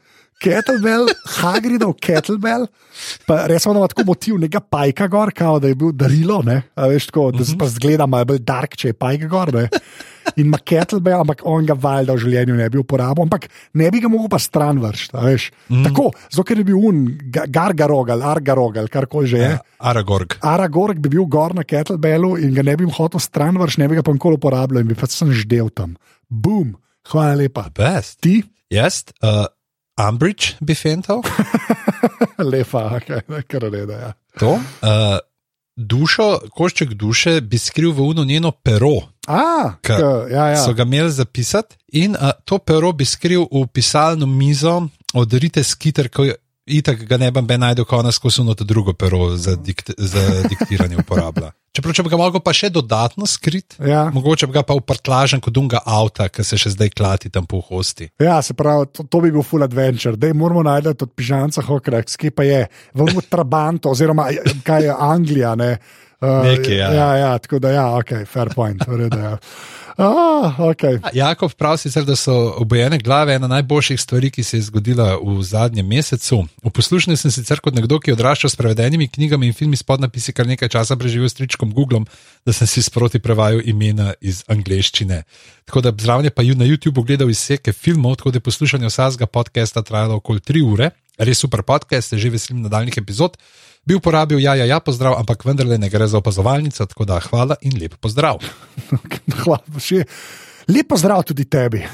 kettlebell, Hagridov kettlebell, pa resmo, da ima tako motiv nekega pajka gor, kao, da je bil darilo, ne, a veš, tako, da se pa zgleda malo bolj dark, če je pajka gor, ne. In ima kettlebell, ampak on ga valjda v življenju ne bi uporabil, ampak ne bi ga mogel pa stran vršiti, veš. Tako, zato ker je bil un, ga- gargarogal, argarogal, karkoli že je. Ja, Aragorg. Aragorg bi bil gor na kettlebellu in ga ne bi hotel stran vršiti, ne bi ga pa nikoli uporabljal in bi pač sem ždel tam. Boom, hvala lepa. Best. Ti? Jaz, uh, Umbridge bi fental. Lepa, okay, kar reda. Ja. To. Uh, dušo, košček duše bi skril v uno njeno pero. A, Ka- ja, ja. So ga imeli zapisati in uh, to pero bi skril v pisalno mizo od Rite Skiter, ko je itak ga ne bi ben najdel, ko ona skozi to drugo pero za, dikt, za diktiranje uporablja. Čeprav če bi ga mogel pa še dodatno skriti, Ja. mogoče bi ga pa uprtlažen kot unga avta, ki se še zdaj klati tam po hosti. Ja, se pravi, to, to bi bil full adventure. Dej moramo najti od pižanca Hokraks, ki pa je v Trabanto, oziroma kaj je Anglija. Ne? Uh, Nekaj, ja. ja, ja, tako da, ja, ok, fair point. redu, Ja. Ah, okay. Jakov pravi sicer, da so obojene glave ena najboljših stvari, ki se je zgodila v zadnjem mesecu. V poslušanju sem sicer kot nekdo, ki je odraščal s prevedenimi knjigami in filmi s podnapisi, kar nekaj časa preživel s tričkom Googlom, da sem si sproti prevajal imena iz angleščine. Tako da zraven pa ju na YouTubu gledal izseke filmov, tako da je poslušanje vsakega podcasta trajalo okoli 3 ure. Res super podcast, se že veselim nadaljnih epizod. Bi uporabil ja, ja, ja, pozdrav, ampak vendarle ne gre za opazovalnico, tako da hvala in lep pozdrav. Hvala, še. Lepo zdrav tudi tebi.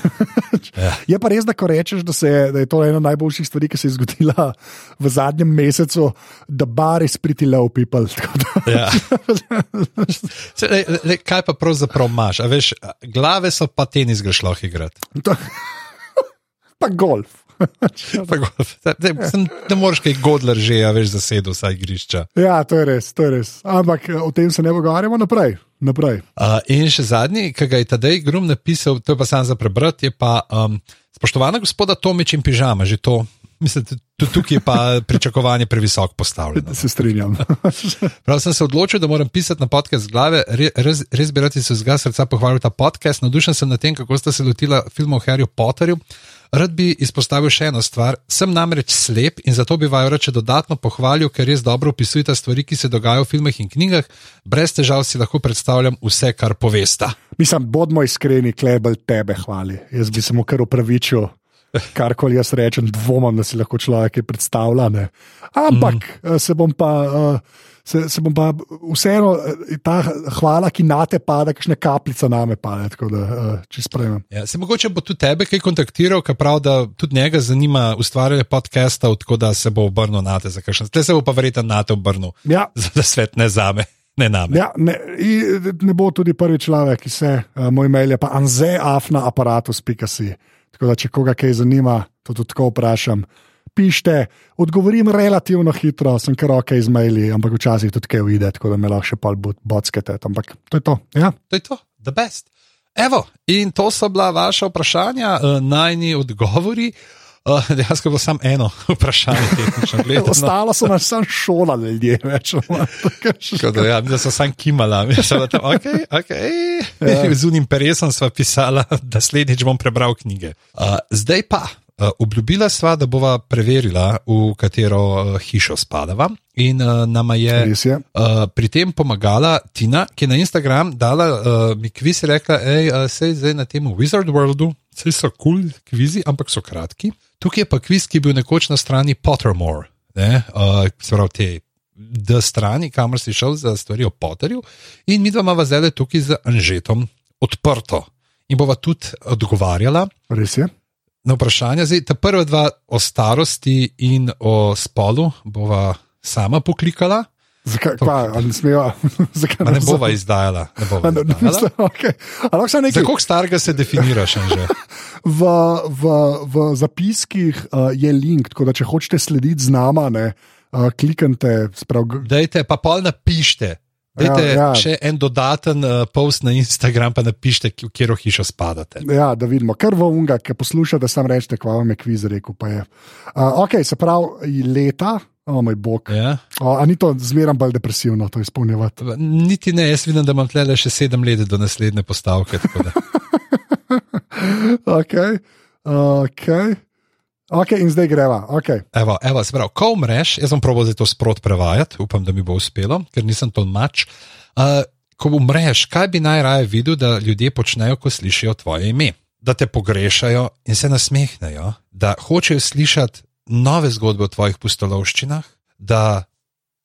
Ja. Je pa res, da ko rečeš, da, se, da je to ena najboljših stvari, ki se je zgodila v zadnjem mesecu, da bar is pretty low people. Ja. Se, le, le, kaj pa pravzaprav imaš? A Veš, glave so pa tenis greš lahko igrati. Pa golf. Ne moreš kaj godler že, a veš, zasedel vsaj igrišča. Ja, to je res, to je res. Ampak eh, o tem se ne pogovarjamo naprej. naprej. Uh, in še zadnji, ki ga je Tadej Grum napisal, to je pa sam za prebrati, je pa um, spoštovana gospoda Tomič in pižama, že to. Mislim, tudi tukaj je pa pričakovanje previsoko postavljeno. Se strinjam. Prav sem se odločil, da moram pisati na podcast z glave. Re, res, res bi rad iz vsega srca pohvalil ta podcast. Navdušen sem nad tem, kako sta se lotila filmov o Harryju Potterju. Rad bi izpostavil še eno stvar. Sem namreč slep in zato bi vaju reče dodatno pohvalil, ker res dobro opisujete stvari, ki se dogajajo v filmih in knjigah. Brez težav si lahko predstavljam vse, kar povesta. Mislim, bodimo iskreni, klebel tebe hvali. Jaz bi se mu kar upravičil. Karkoli jaz rečem, dvomim, da si lahko človek predstavlja. Ne. Ampak mm. se bom pa. Uh, Se, se bom pa vseeno, eh, ta hvala, ki na te pada, kakšne kapljice na me pade, tako da uh, če sprejmem. Ja, se mogoče bo tudi tebe kaj kontaktiral, ker prav, da tudi njega zanima ustvarjanje podcastov, tako da se bo obrnil na te za kakšen. Te se bo pa verjetno na te obrnil. Ja. Za svet ne zame, ne name. Ja, ne, ne bo tudi prvi človek, ki se, uh, moj mail je pa anzeafnaaparatus.si. Tako da, če koga kaj zanima, to tudi tako vprašam. Pišite, odgovorim relativno hitro, sem kar ok z maili, ampak včasih tudi kaj uide, tako da me lahko še pol botskete. Ampak to je to. Ja. To je to, the best. Evo, in to so bila vaša vprašanja, uh, najni odgovori. Uh, dejansko je bilo samo eno vprašanje, tehnično gledano. Ostalo so nas samo šolali, ljudje več. Da, ja, da so sam kimala, mislim, da okay, okay. Ja. z unim peresom sva pisala, da slednjič bom prebral knjige. Uh, zdaj pa, obljubila sva, da bova preverila, v katero uh, hišo spadava. In uh, nama je je. uh, pri tem pomagala Tina, ki je na Instagram dala uh, mi kviz in rekla, hej, uh, sej zdaj na tem Wizard Worldu, sej so kul cool kvizi, ampak so kratki. Tukaj je pa kviz, ki je bil nekoč na strani Pottermore, ne, uh, se pravi te. D strani, kamor si šel za stvari o Potterju, in mi dva imamo zdaj tukaj z Anžetom odprto. In bova tudi odgovarjala Res je. Na vprašanja. Zdaj, ta prva dva o starosti in o spolu bova sama poklikala, Zakaj, kva, ali ne smejo? Zakaj pa ne nas- bova izdajala. Ne bova A ne- ne izdajala. mislim, okay. Za koliko starega se definiraš? V, v, v zapiskih uh, je link, tako da če hočete slediti z nama, ne, uh, kliknite. Sprav, Dajte, pa pol napišite. Dajte Ja, ja, še en dodaten uh, post na Instagram, pa napišite, v katero hišo spadate. ja, da vidimo, kar v unga, ki poslušate, sam rečete, kva vam je kviz rekel. je. Uh, ok, se pravi, leta, o oh, moj bog. Ja? O, a ni to zmeraj bolj depresivno, to izpolnjevati? Niti ne, jaz vidim, da imam tle še sedem let do naslednje postavke. tako da. Ok, ok. In zdaj greva. Okay. Evo, evo, se pravi, ko umreš, jaz sem probo zdaj to sprot prevajati, upam, da mi bo uspelo, ker nisem tolmač. Uh, ko umreš, kaj bi najraje videl, da ljudje počnejo, ko slišijo tvoje ime? Da te pogrešajo in se nasmehnejo, da hočejo slišati nove zgodbe o tvojih pustolovščinah, da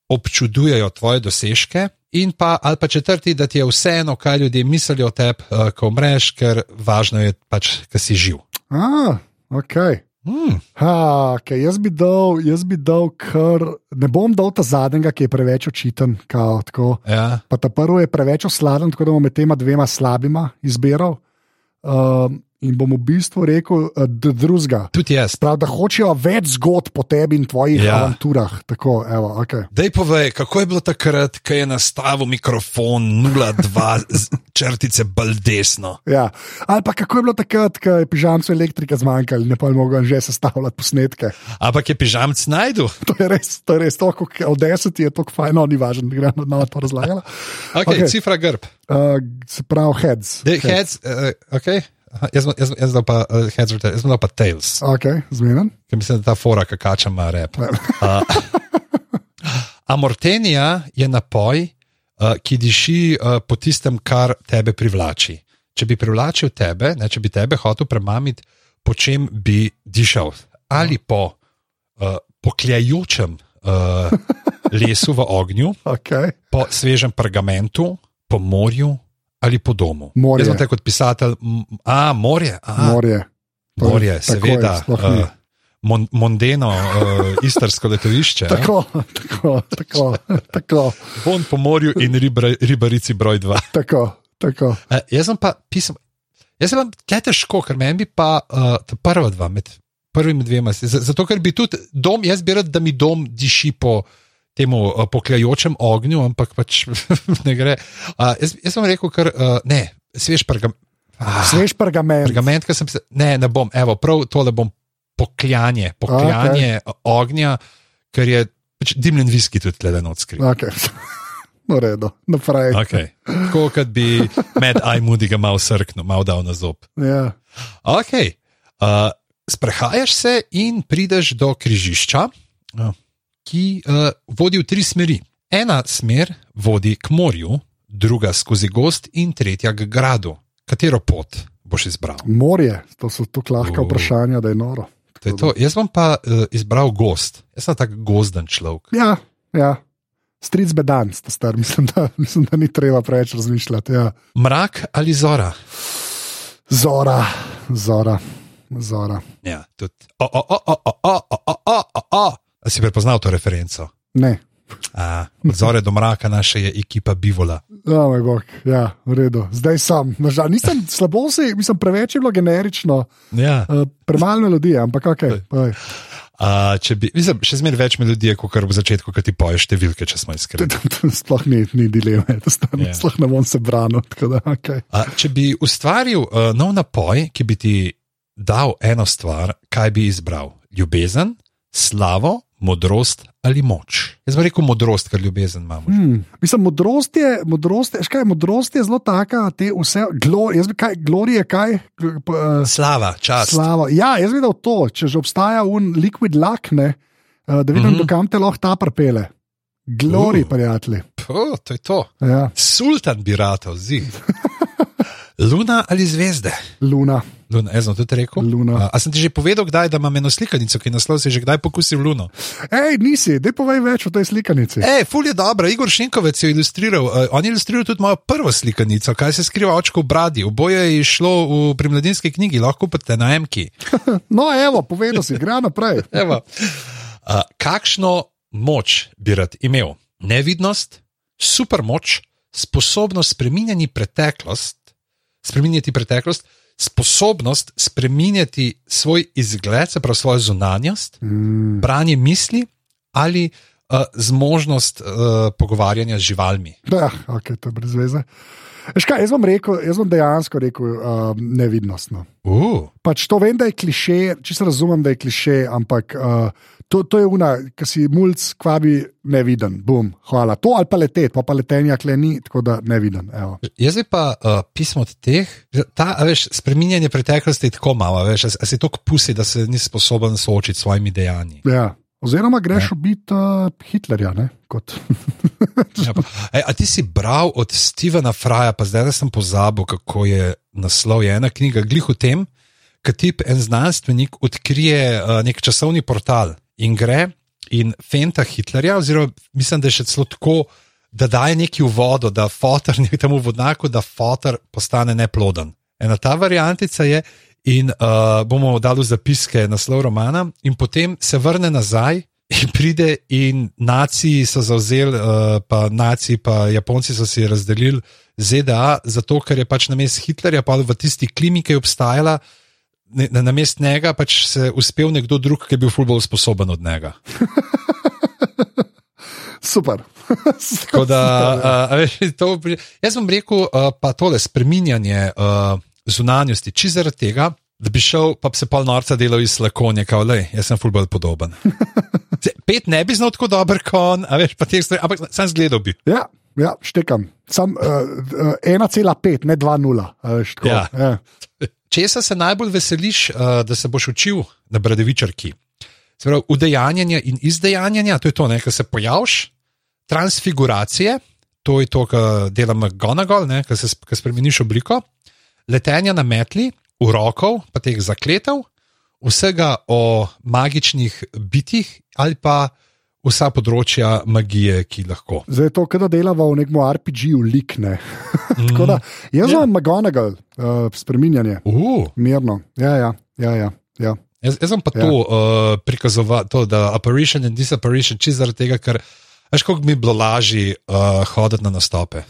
občudujejo tvoje dosežke. In pa, ali pa četrti, da ti je vseeno, kaj ljudje mislijo o tebi, uh, ko umreš, ker važno je pač, da si živ. Ah, ok. Hmm. Ha, okay. jaz, bi dal, jaz bi dal, kar ne bom dal ta zadnjega, ki je preveč očiten. Kao, tako. Ja. pa ta prvi je preveč osladen, tako da bom med tema dvema slabima izbiral. Um, in bom v bistvu rekel, uh, da drugega. Tudi jaz. Prav, da hočejo več zgodb po tebi in tvojih Ja. avanturah. Tako, evo, okay. Dej povej, kako je bilo takrat, ko je nastavil mikrofon 02 z črtice bolj desno. ja. Ali pa kako je bilo takrat, ko je pižamcu elektrika zmanjkalo, ne pa je mogel že sestavljati posnetke. Ampak je pižamc najdu. To je res, to je res, to, kako od deseti je to fajno, ni važno, da gremo na to razlagati. Okay, okay. Cifra grb. Uh, se pravi, heads. Dej heads, uh, okay. Jaz bom- jaz jaz pa uh, heads, or tails, jaz dal pa tails, Ok, zmeden. ker mislim, da ta fora kakača ima rep. Uh, amortenija je napoj, uh, ki diši uh, po tistem, kar tebe privlači. Če bi privlačil tebe, ne, če bi tebe hotel premamiti, po čem bi dišal? Ali po uh, pokljajočem uh, lesu v ognju, Okay. po svežem pergamentu, po morju ali po domu. Morje. Jaz sem te kot pisatelj, a morje, a, Morje. To je- morje, je, seveda. ni. Uh, mon, mondeno, uh, istrsko letovišče. Tako, tako, tako, tako, Von po morju in ribar, ribarici broj dva. tako, tako. Uh, jaz sem pa pisal, jaz sem tle težko, ker meni bi pa uh, prva dva med prvimi dvema, zato ker bi tudi dom, jaz bi rad, da mi dom diši po temu uh, pokljajočem ognju, ampak pač ne gre. Uh, jaz, jaz sem rekel, ker uh, ne, svež pergament. Ah, Svež pergament. pergament, ki sem se, ne, ne bom, evo, prav tole bom pokljanje, pokljanje okay. ognja, ker je pač dimljen viski tudi tle not skril. Okay. No, redo, naprej. Okay. Tako kot bi med Ajmudi ga mal srknil, mal dal na zob. Ja. Okay. Uh, sprehajaš se in prideš do križišča, uh, ki uh, vodi v tri smeri. Ena smer vodi k morju, druga skozi gost in tretja k gradu. Katero pot boš izbral? Morje, to so tako lahka Uh. vprašanja, da je noro. To je to. Jaz bom pa uh, izbral gost. Jaz sem tak gozden človek. Ja, ja. Stric bedan, sta star, mislim da, mislim, da ni treba preveč razmišljati. Ja. Mrak ali zora? Zora, zora, zora. Ja, tudi. O, o, o, o, o, o, o, o, o. A si prepoznal to referenco? Ne. A, od zore do mraka naša je ekipa Bivola. Ja, moj bog, ja, v redu. Zdaj sem, nažal, nisem slabo si, mislim, preveč je bilo generično, Ja. uh, premalo melodije, ampak ok. povej. A, če bi, mislim, še zmeraj več melodije, kot kar v začetku, ko ti poješ številke, če smo iskreni. Sploh ni, ni dileme, da stane, yeah. sploh ne bom se branil. Da, okay. A, če bi ustvaril uh, nov napoj, ki bi ti dal eno stvar, kaj bi izbral? Ljubezen, slavo, modrost ali moč? Jaz bi rekel modrost, ker ljubezen imamo. hmm. Mislim, modrost je, modrost, je, škaj, modrost je zelo taka, te vse, glo, jaz bi kaj, glorije, kaj. Uh, Slava, čas. Slavo. Ja, jaz videl to, če že obstaja un liquid luck, ne, uh, da vidim, mm. -hmm. dokam te lahko ta prepele. Glori, Uh. prijatelji. Puh, to je to. Ja, Sultan bi ratov, zi. Luna ali zvezde? luna. Luna, jaz sem tudi rekel. Luna. A, a sem ti že povedal, kdaj, da imam eno slikanico, ki naslov, si že kdaj pokusil Luno? Hej, nisi, dej povej več o tej slikanici. E, ful je dobro, Igor Šinkovec je ilustriral. Uh, on je ilustriral tudi mojo prvo slikanico, kaj se skriva očko v bradi. Oboje je šlo v, pri mladinski knjigi, lahko pa te na Emki. No, evo, povedal si, gre naprej. Evo. Uh, kakšno moč bi rad imel? Nevidnost, supermoč, sposobnost spremenjati preteklost, spremenjati preteklost, sposobnost spremenjati svoj izgled, se pravi svojo zunanjost, Mm. branje misli ali uh, zmožnost uh, pogovarjanja z živalmi. Ja, ok, to je brez veze. Veš Kaj, jaz, bom rekel, jaz bom dejansko rekel uh, nevidnostno. Uh. Pač to vem, da je kliše, čisto razumem, da je kliše, ampak uh, to, to je una, ki si mulj, kvabi neviden, bum, hvala. To ali pa letet, pa, pa letenja kle ni, tako da neviden. Evo. Jaz bi pa uh, pismo od teh, ta, veš, spreminjanje preteklosti je tako malo, veš, a, a si tako pusi, da se nisi sposoben soočiti s svojimi dejanji. Ja. Oziroma, greš biti uh, Hitlerja. Ne, kot. Ja, pa, ej, a ti si bral od Stevena Fraja, pa zdaj da sem pozabil, kako je naslov. Je ena knjiga, glih o tem, ki ti en znanstvenik odkrije uh, nek časovni portal in gre in fenta Hitlerja, oziroma mislim, da je še celo tako, da daje neki v vodo, da fotor nek temu vodnaku, da fotor postane neploden. Ena ta variantica je. In uh, bomo dali zapiske naslov romana, in potem se vrne nazaj in pride, in naciji so zauzeli, uh, pa naciji, pa Japonci so si razdelili ZDA, zato ker je pač na mestu Hitlerja, pa v tisti klimi, ki je obstajala, ne, na, na mestu njega pač se uspel nekdo drug, ki je bil fulbol sposoben od njega. Super. Tako da, uh, veš, to, jaz sem rekel, uh, pa tole spreminjanje. Uh, zunanjosti, če zaradi tega, da bi šel, pa bi se pol norca delal iz lakonja, kao, le, jaz sem fulbol podoben. Pet ne bi znal tako dober kon, a veš, pa te stvari, ampak sem zgledal bi. Ja, ja štekam. Sam uh, uh, 1,5, ne 2,0. Ja. Ja. Česa se najbolj veseliš, uh, da se boš učil na Bradevičarki? Pravi, udejanjanja in izdejanjanja, to je to, kar se pojaviš, transfiguracije, to je to, kar dela McGonagall, ki se spremeniš obliko letenja na metli, urokov, pa teh zakletev, vsega o magičnih bitjih ali pa vsa področja magije, ki lahko. Zdaj je to, kar delava v nekem RPG-ju, likne. Mm. Da jaz Ja. imam McGonagall, uh, spreminjanje. Uh, Mirno. Ja, ja, ja. ja, ja. jaz, jaz sem pa Ja. to uh, prikazoval, to, da apparition in disapparition, čisto zaradi tega, ker. Veš, kako bi bilo lažje uh, hoditi na nastope?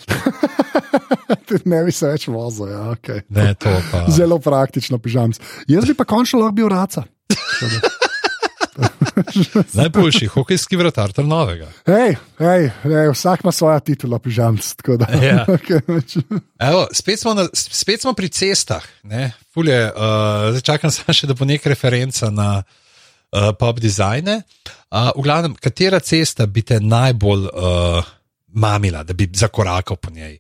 ne bi se več vozil. Ja, okay. Ne, to pa. Zelo praktično, pižam. Jaz bi pa končno lahko bil raca. Najboljši hokejski vratar novega. Hej, hej, hej, vsak ima svoja titula, pižam. Ja. Okay. Evo, spet, smo na, spet smo pri cestah. ne. Ful Je, uh, zdaj čakam samo še, da bo neka referenca na uh, pop dizajne. Uh, v glavnem, katera cesta bi te najbolj uh, mamila, da bi zakorakal po njej?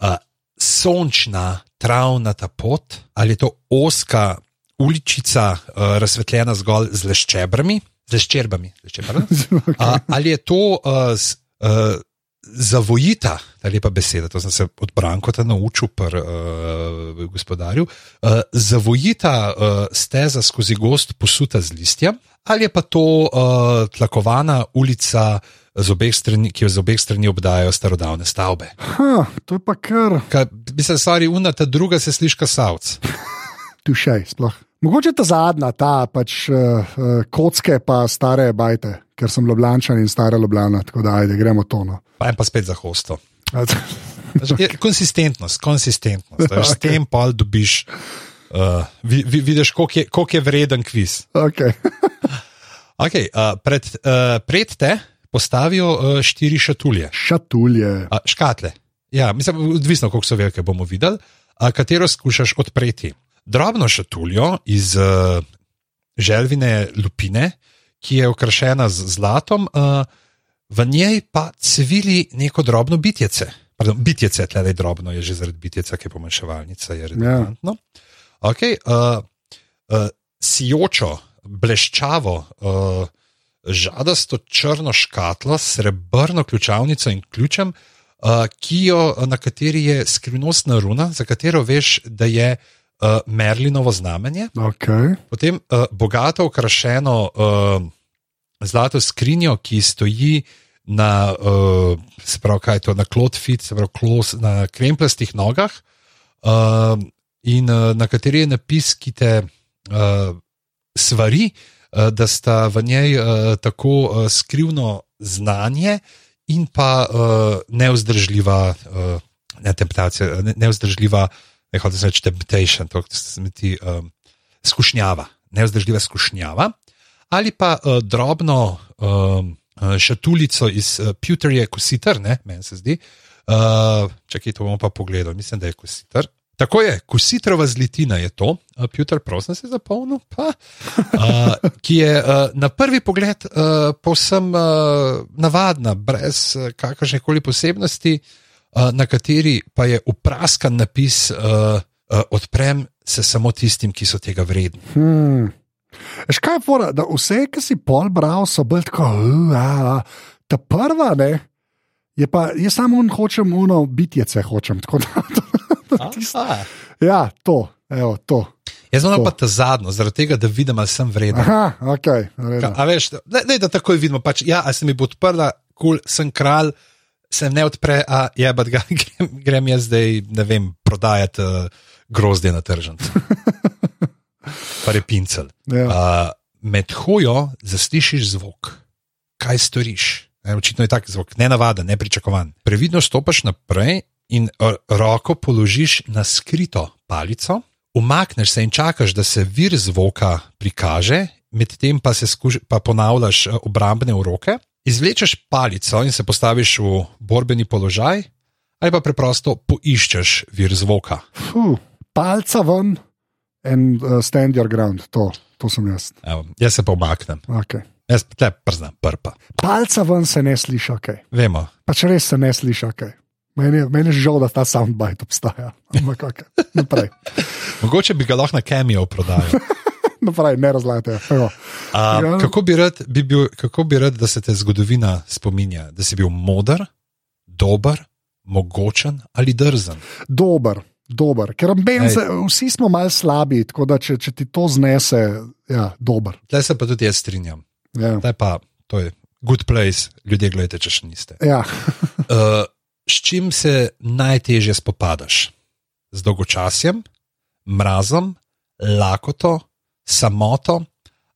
Uh, sončna, travnata pot ali je to oska uličica, uh, razsvetljena zgolj z leščebrami? Z leščerbami, leščebrami? A, ali je to uh, z, uh, zavojita, ta lepa beseda, to sem se od Brankota naučil, pri uh, gospodarju, uh, zavojita uh, steza skozi gost posuta z listjem, ali je pa to uh, tlakovana ulica, strani, ki jo z obeh strani obdajajo starodavne stavbe. Ha, to je pa kar Kaj, bi se stvari una, ta druga se sliši kot savc. tušej. Sploh. Mogoče ta zadnja, ta pač uh, uh, kocke, pa stare bajte, ker sem Ljubljančan in stara Ljubljana, tako da ajde, gremo to. No. Pa en pa spet za hosto. Je, konsistentnost, konsistentnost. Okay. S tem pa dobiš, uh, vi, vi, vidiš, koliko je, koliko je vreden kviz. okay. Okay, uh, pred, uh, pred te postavijo uh, štiri šatulje, Šatulje. uh, škatle. Ja, mislim, odvisno, koliko so velike, bomo videli, uh, katero skušaš odpreti. Drobno šatuljo iz uh, želvine lupine, ki je okrašena z zlatom, uh, v njej pa cvili neko drobno bitjece. Pardon, bitjece, tle je drobno, je že zaradi bitjeca, ki je pomanjševalnica, je redundantno. Ja. Okay, uh, uh, sijočo, bleščavo, uh, žadasto črno škatlo srebrno ključavnico in ključem, uh, ki jo, na kateri je skrivnostna runa, za katero veš, da je uh, Merlinovo znamenje. Okay. Potem uh, bogato okrašeno uh, zlato skrinjo, ki stoji na, uh, se pravi, kaj je to, na klotfit, se pravi, klos, na kremplastih nogah, uh, in uh, na kateri je napis, ki te uh, svari, uh, da sta v njej uh, tako uh, skrivno znanje in pa uh, neuzdržljiva, uh, ne temptacija, ne, neuzdržljiva, ne hočem reči temptation, to ti um, skušnjava, neuzdržljiva skušnjava, ali pa uh, drobno um, uh, šatulico iz uh, Pewterja Kositer, meni se zdi. Uh, čakaj, to bomo pa pogledali, mislim, da je Kositer. Tako je, Kositrova zlitina je to, uh, Pewter, prosim, se zapolnil, pa, uh, ki je uh, na prvi pogled uh, povsem uh, navadna, brez uh, kakršne koli posebnosti, uh, na kateri pa je upraskan napis: uh, uh, Odprem se samo tistim, ki so tega vredni. Hmm. Škaj je fora, da vse, ki si pol bral, so bili tako, uh, ta prva, ne, je pa, jaz samo un hočem, uno, bitjece hočem. Tako, da, to, tisto, ja, to, evo, to. Jaz imam pa ta zadnjo, zaradi tega, da vidim, ali sem vreden. Aha, ok. Ka, a veš, ne, ne, da takoj vidimo, pač, ja, a se mi bo odprla, kul, cool, sem kralj, se ne odpre, a je, pa ga grem, grem jaz zdaj, ne vem, prodajati uh, grozdje na tržnici. pa je pincel. Ja. Uh, med hojo zaslišiš zvok, kaj storiš. Ne, očitno je tak zvok, ne navaden, ne pričakovan. Previdno stopiš naprej in roko položiš na skrito palico, umakneš se in čakaš, da se vir zvoka prikaže, medtem pa pa ponavljaš obrambne uroke. Izvlečeš palico in se postaviš v borbeni položaj, ali pa preprosto poiščeš vir zvoka. Fuh, palca ven in uh, stand your ground, to, to sem jaz. Evo, jaz se pa umaknem. Okay. Jaz te prznam, prpa. Palca ven se ne sliši, ok. Vemo. Pač res se ne sliši, ok. Meni, meni je žal, da ta soundbite obstaja. Ampak, okay. Naprej. Mogoče bi ga lahko na kemijo prodajal. Naprej, ne razlagajte. A, ja. kako, bi rad, bi bil, kako bi rad, da se te zgodovina spominja? Da si bil moder, dober, mogočen ali drzen? Dober. Dober, ker se, vsi smo malo slabi, tako da če, če ti to znese, ja, dober. Zdaj se pa tudi jaz strinjam. Ja. Zdaj pa to je good place, ljudje, gledajte, če še niste. Ja. uh, s čim se najtežje spopadaš? Z dolgočasjem, mrazom, lakoto, samoto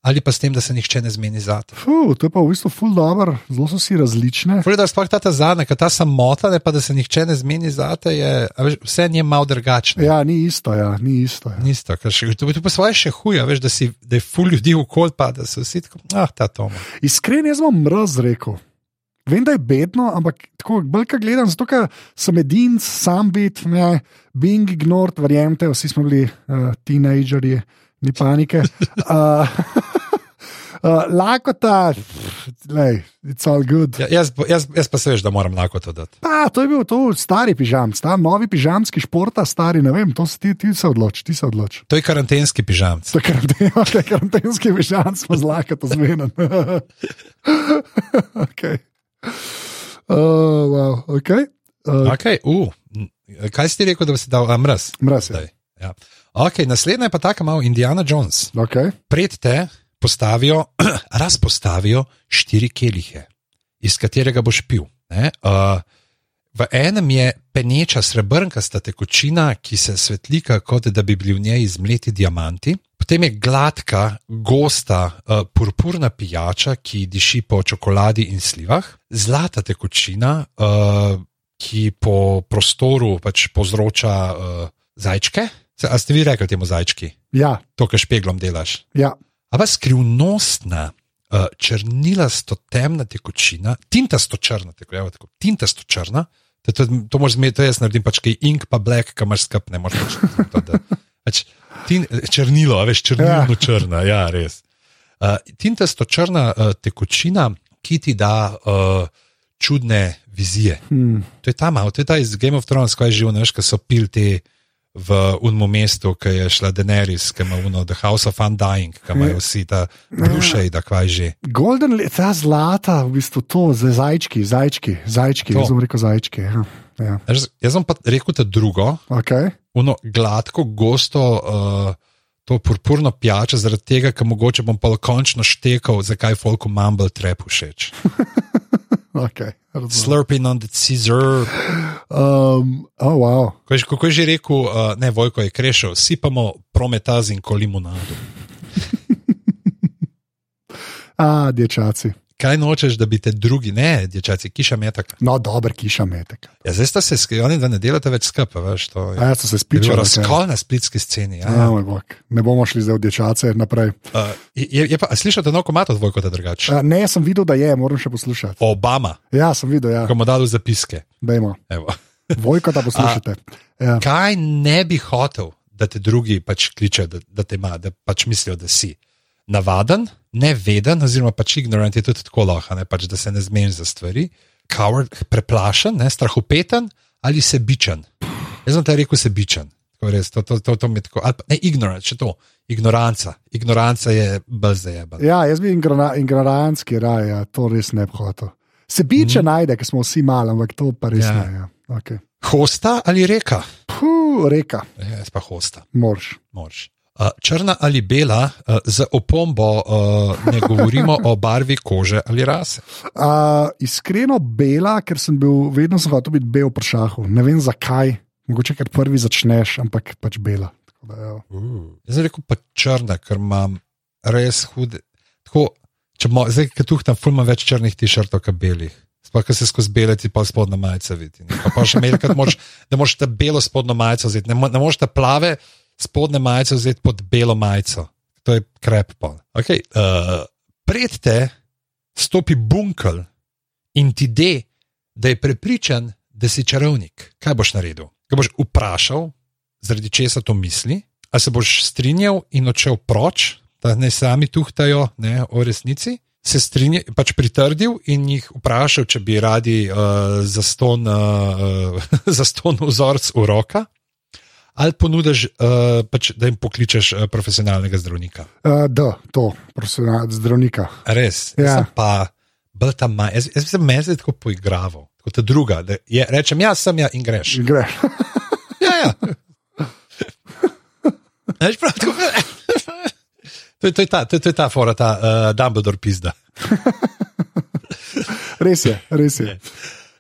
ali pa s tem, da se nihče ne zmeni za te. To je pa v bistvu ful dobro, zelo so si različne. Ful, da sploh ta, ta zadnja, ta samota, ne pa da se nihče ne zmeni za te, je veš, vse nje malo drugačno. Ja, ni isto, ja, ni isto. Ja. Ni isto, ker še, to bi pa svoje še huje, veš, da, si, da je ful ljudi v kol, pa da so vsi tako, ah, ta Tom. Iskreno, jaz bom mraz rekel. Vem, da je bedno, ampak tako bolj, kaj gledam, zato ker sem edin, sam bit, ne, being ignored, verjemite, vsi smo bili uh, tinejdžerji, ni panike. Uh, uh, lakota, lej, it's all good. Ja, jaz, jaz, jaz pa se veš, da moram lakoto dati. Pa, to je bil to stari pižam, ta novi pižamski športa, stari, ne vem, to si ti, ti se odloči, ti se odloči. To je karantenski pižam. To je karanten, okay, karantenski pižam, smo z lakoto zmeden. okay. Uh, wow, okay. Uh, okay, uh, kaj si ti rekel, da bi si dal uh, mraz? Mraz. Ja. Okay, naslednja je pa tako malo Indiana Jones. Okay. Pred te postavijo, razpostavijo štiri kelihe, iz katerega boš pil. Uh, v enem je peneča srebrnkasta tekočina, ki se svetlika, kot da bi bili v njej izmleti diamanti. Potem je gladka, gosta, uh, purpurna pijača, ki diši po čokoladi in slivah, zlata tekočina, uh, ki po prostoru pač povzroča uh, zajčke. A ste vi rekli temu zajčki? Ja. To, kar špeglom delaš. Ja. Ampak skrivnostna, uh, črnilasto temna tekočina, tintasto črna, tako, evo, tako, tintasto črna. To, to, to moraš zmeti, to jaz naredim pač kaj ink, pa black, kam imaš skup, ne moreš pač. To, da, pač tin, črnilo, veš, črnilo ja. črna, ja, res. Uh, tintasto črna uh, tekočina, ki ti da uh, čudne vizije. Hmm. To je tam, to je ta iz Game of Thrones, ko je živel, veš, ko so pil te v unmo mestu, ki je šla Daenerys, ki ima uno The House of Undying, ki imajo vsi ta duše, da kvaj že. Golden, ta zlata, v bistvu to, za zajčki, zajčki, zajčki, jaz bom rekel zajčki. Ja. Ja. Jaz, jaz sem pa rekel ta drugo, okay. uno gladko, gosto. Uh, To purpurno pijačo, zaradi tega, ker mogoče bom pa končno štekal, zakaj Folku Mumble trep všeč. okay, Slurping on the Caesar. Um, oh, wow. Kako, kako je že rekel, uh, ne, Vojko je krešil, sipamo prometaz in kolimonado. A, dečaci. Kaj nočeš, da bi te drugi, ne, dječaci, kiša metak. No, dober kiša metek. Ja, zdaj sta se skrivali, da ne delate več skupaj, veš, to je. A ja, so se bil spičali. razkol na splitski sceni. Ja. Ja, bog. Ne bomo šli zdaj v dečace naprej. Uh, je, je pa, a slišate nov komat od Vojkota drugače? A, ne, sem videl, da je, moram še poslušati. Obama, Ja, sem videl, ja. ko mu dal zapiske. Dajmo. Evo. Vojko, da poslušate. Ja. Kaj ne bi hotel, da te drugi pač kličejo, da, da te ima, da pač mislijo, da si navaden, neveden, oziroma pač ignorant je tudi tako lahko, ne, pač, da se ne zmeniš za stvari, coward, preplašen, ne, strahopeten ali sebičen. Jaz sem te rekel sebičen. Tako res, to, to, to, to mi je tako, pa ne ignorant, če to, ignoranca. Ignoranca je bolj zajeba. ja, jaz bi ignorantski ignorantski raj, ja, to res ne bi hotel. Sebiče mm. najde, ker smo vsi mali, ampak to pa res Ja. ne. Ja. Okay. Hosta ali reka? Puh, reka, Ja, jaz pa hosta. moraš. Moč. Uh, črna ali bela, uh, z opombo uh, ne govorimo o barvi kože ali rase. Uh, iskreno bela, ker sem bil vedno sem hotel biti bel v pršahu. Ne vem zakaj, mogoče ker prvi začneš, ampak pač bela. Da, ja. Uh. Jaz sem rekel pa črna, ker imam res hude. Tako, mo, zdaj, ki tu tam fulma več črnih tišrtov, kot belih. Sploh, ker se skozi bele ti pa spodnja majica vidi. ne. Pa, pa še moraš, da moraš ta belo spodnjo majico vzeti, ne, ne moreš ta plave spodnje majice vzeti pod belo majico. To je krep pol. Okay, uh, pred te stopi bunkel in ti de, da je prepričan, da si čarovnik. Kaj boš naredil? Ga boš vprašal, zaradi česa to misli, a se boš strinjal in odšel proč, da ne sami tuhtajo ne, o resnici. Se strinjal, pač pritrdil in jih vprašal, če bi radi uh, zaston, uh, zaston vzorc v roka, ali ponudiš, uh, pač, da jim pokličeš uh, profesionalnega zdravnika. Uh, da, to, profesionalnega zdravnika. Res, Ja. jaz pa tam manj. Jaz, jaz sem me zdaj tako poigraval, kot ta druga. Je, rečem, ja, sem ja in greš. Greš. Ja, ja. Veš, prav, tako, to, je, to, je ta, to, je, to je ta fora, ta uh, Dumbledore pizda. res je, res je.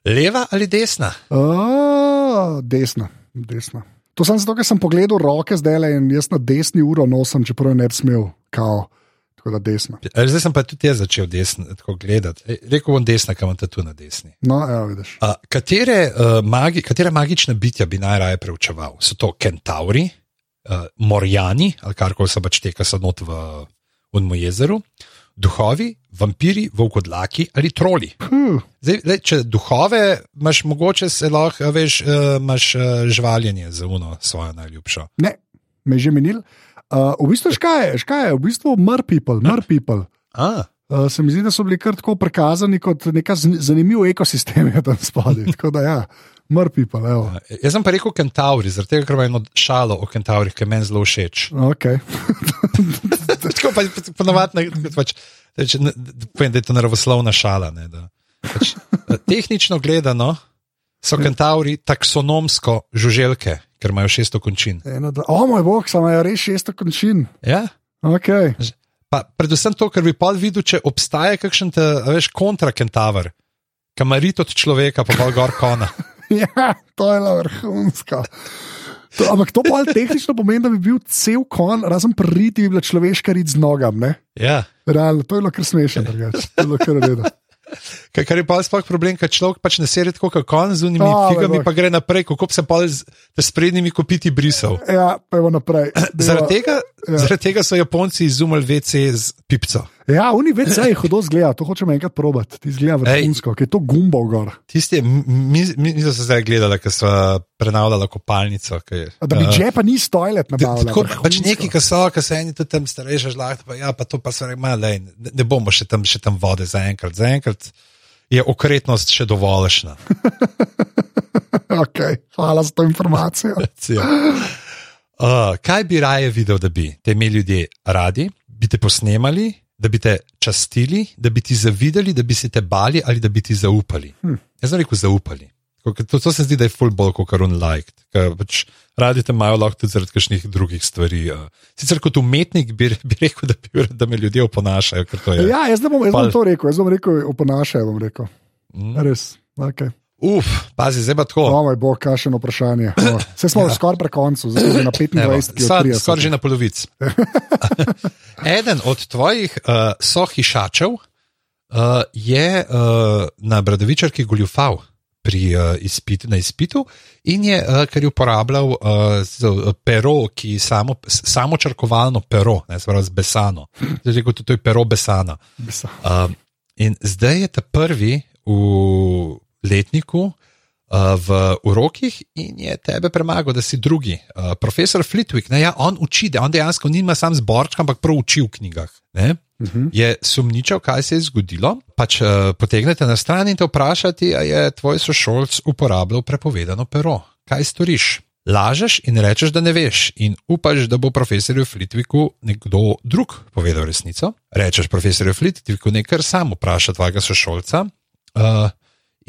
Leva ali desna? Oh, desna, desna. To sem zato, ker sem pogledal roke zdaj le in jaz na desni uro nosim, čeprav ne bi smel, kao, tako da desna. Eh, Zdaj sem pa tudi jaz začel desno tako gledati. Eh, Rekel bom desna, kam imam tu na desni. No, evo, vidiš. Uh, katere, uh, magi, katere magične bitja bi najraje preučeval? So to kentauri, uh, morjani ali kar koli se pač teka sadnot v Unmu jezeru, duhovi, vampiri, volkodlaki ali troli. Huh, Zdaj, le, če duhove imaš, mogoče se lahko, a veš, uh, imaš uh, žvaljenje za uno svojo najljubšo. ne, me že menil. Uh, v bistvu, škaj je, škaj je, v bistvu mr people, mr people. A, Uh, se mi zdi, da so bili kar tako prikazani kot nek zanimiv ekosistem je tam spodaj. Tako da, ja, mr people, evo. jaz sem pa rekel kentauri, zaradi tega, ker imam eno šalo o kentaurih, ki meni zelo všeč. Okay. Tako pa ponovadi, pač, reč, ne, povem, da je to naravoslovna šala. Ne, da, pač, eh, tehnično gledano so kentauri taksonomsko žuželke, ker imajo 600 končin. Eno, dva, o moj bog, samo je res šesto končin. Ja? Okay. Pa, predvsem to, ker bi pa videl, če obstaja kakšen te, veš, kontrakentaver, kamarit od človeka, pa pa gor kona. Ja, to je bilo vrhunsko. To, ampak to pa tehnično pomeni, da bi bil cel kon, razen priti, bi bila človeška rit z nogam. Ne? Ja. Realno, to je bilo kar smešno, drugače. To je bilo kar redo. Kar, kar je pa sploh problem, ker človek pač ne seri tako kot kon z unimi O, moj figami, pa gre naprej, kako se pa z s prednjimi kopiti brisal. Ja, pa je naprej. Zaradi tega, Ja. zaradi tega so Japonci izumili VC z pipco. Ja, oni več se jih hodo zgleda, to hočem enkrat probati. Ti zgleda vrhunsko, ker je to gumbo gor. Tisti, mi, mi, mi smo se zdaj gledali, ker smo prenavljali kopalnico. ki A Da bi eh, že pa ni stojlet nabavljal. Tako, pač neki, ki so, ki so eni tudi tam starejši, žlahti, pa, ja, pa to pa so rekli, ne, ne bomo še tam, še tam vode zaenkrat. Zaenkrat je okretnost še dovoljšna. okay, hvala za to informacijo. Uh, kaj bi raje videl, da bi te imeli ljudje radi, bi te posnemali, da bi te častili, da bi ti zavidali, da bi se te bali ali da bi ti zaupali? Hm. Jaz sem rekel zaupali. To, to se zdi, da je full bolj kot unliked. Ker Pač radi te imajo lahko tudi zaradi kakšnih drugih stvari. uh. Sicer kot umetnik bi, bi rekel, da, bi, da me ljudje oponašajo. Ja, jaz ne bom, jaz bom to rekel, jaz bom rekel, oponašaj bom rekel. Mm. Res. Okay. Uf, pazi, zdaj pa tako. O moj bog, kakšno vprašanje. O, Vse smo ja. skoraj pri koncu, zdaj že na 25, ki je Skoraj 30. skor že na polovici. Eden od tvojih uh, sohišačev uh, je uh, na Bradovičarki goljufal pri uh, izpitu, na izpitu in je, uh, ker je uporabljal uh, z, uh, pero, ki je samo, samo črkovalno pero, ne pravi z besano. Zdaj, kot to je pero besana. Uh, in zdaj je ta prvi v letniku. Uh, v urokih in je tebe premagal, da si drugi. Uh, profesor Flitwick, ne, ja, on uči, da on dejansko nima sam zborčka, ampak prav uči v knjigah. Ne, Uh -huh. je sumničal, kaj se je zgodilo. Pač uh, potegnete na stran in te vprašati, ali je tvoj sošolc uporabljal prepovedano pero. Kaj storiš? Lažeš in rečeš, da ne veš, in upaš, da bo profesorju Flitwicku nekdo drug povedal resnico. Rečeš profesorju Flitwicku, ne kar sam vpraša tvojega sošolca. Uh,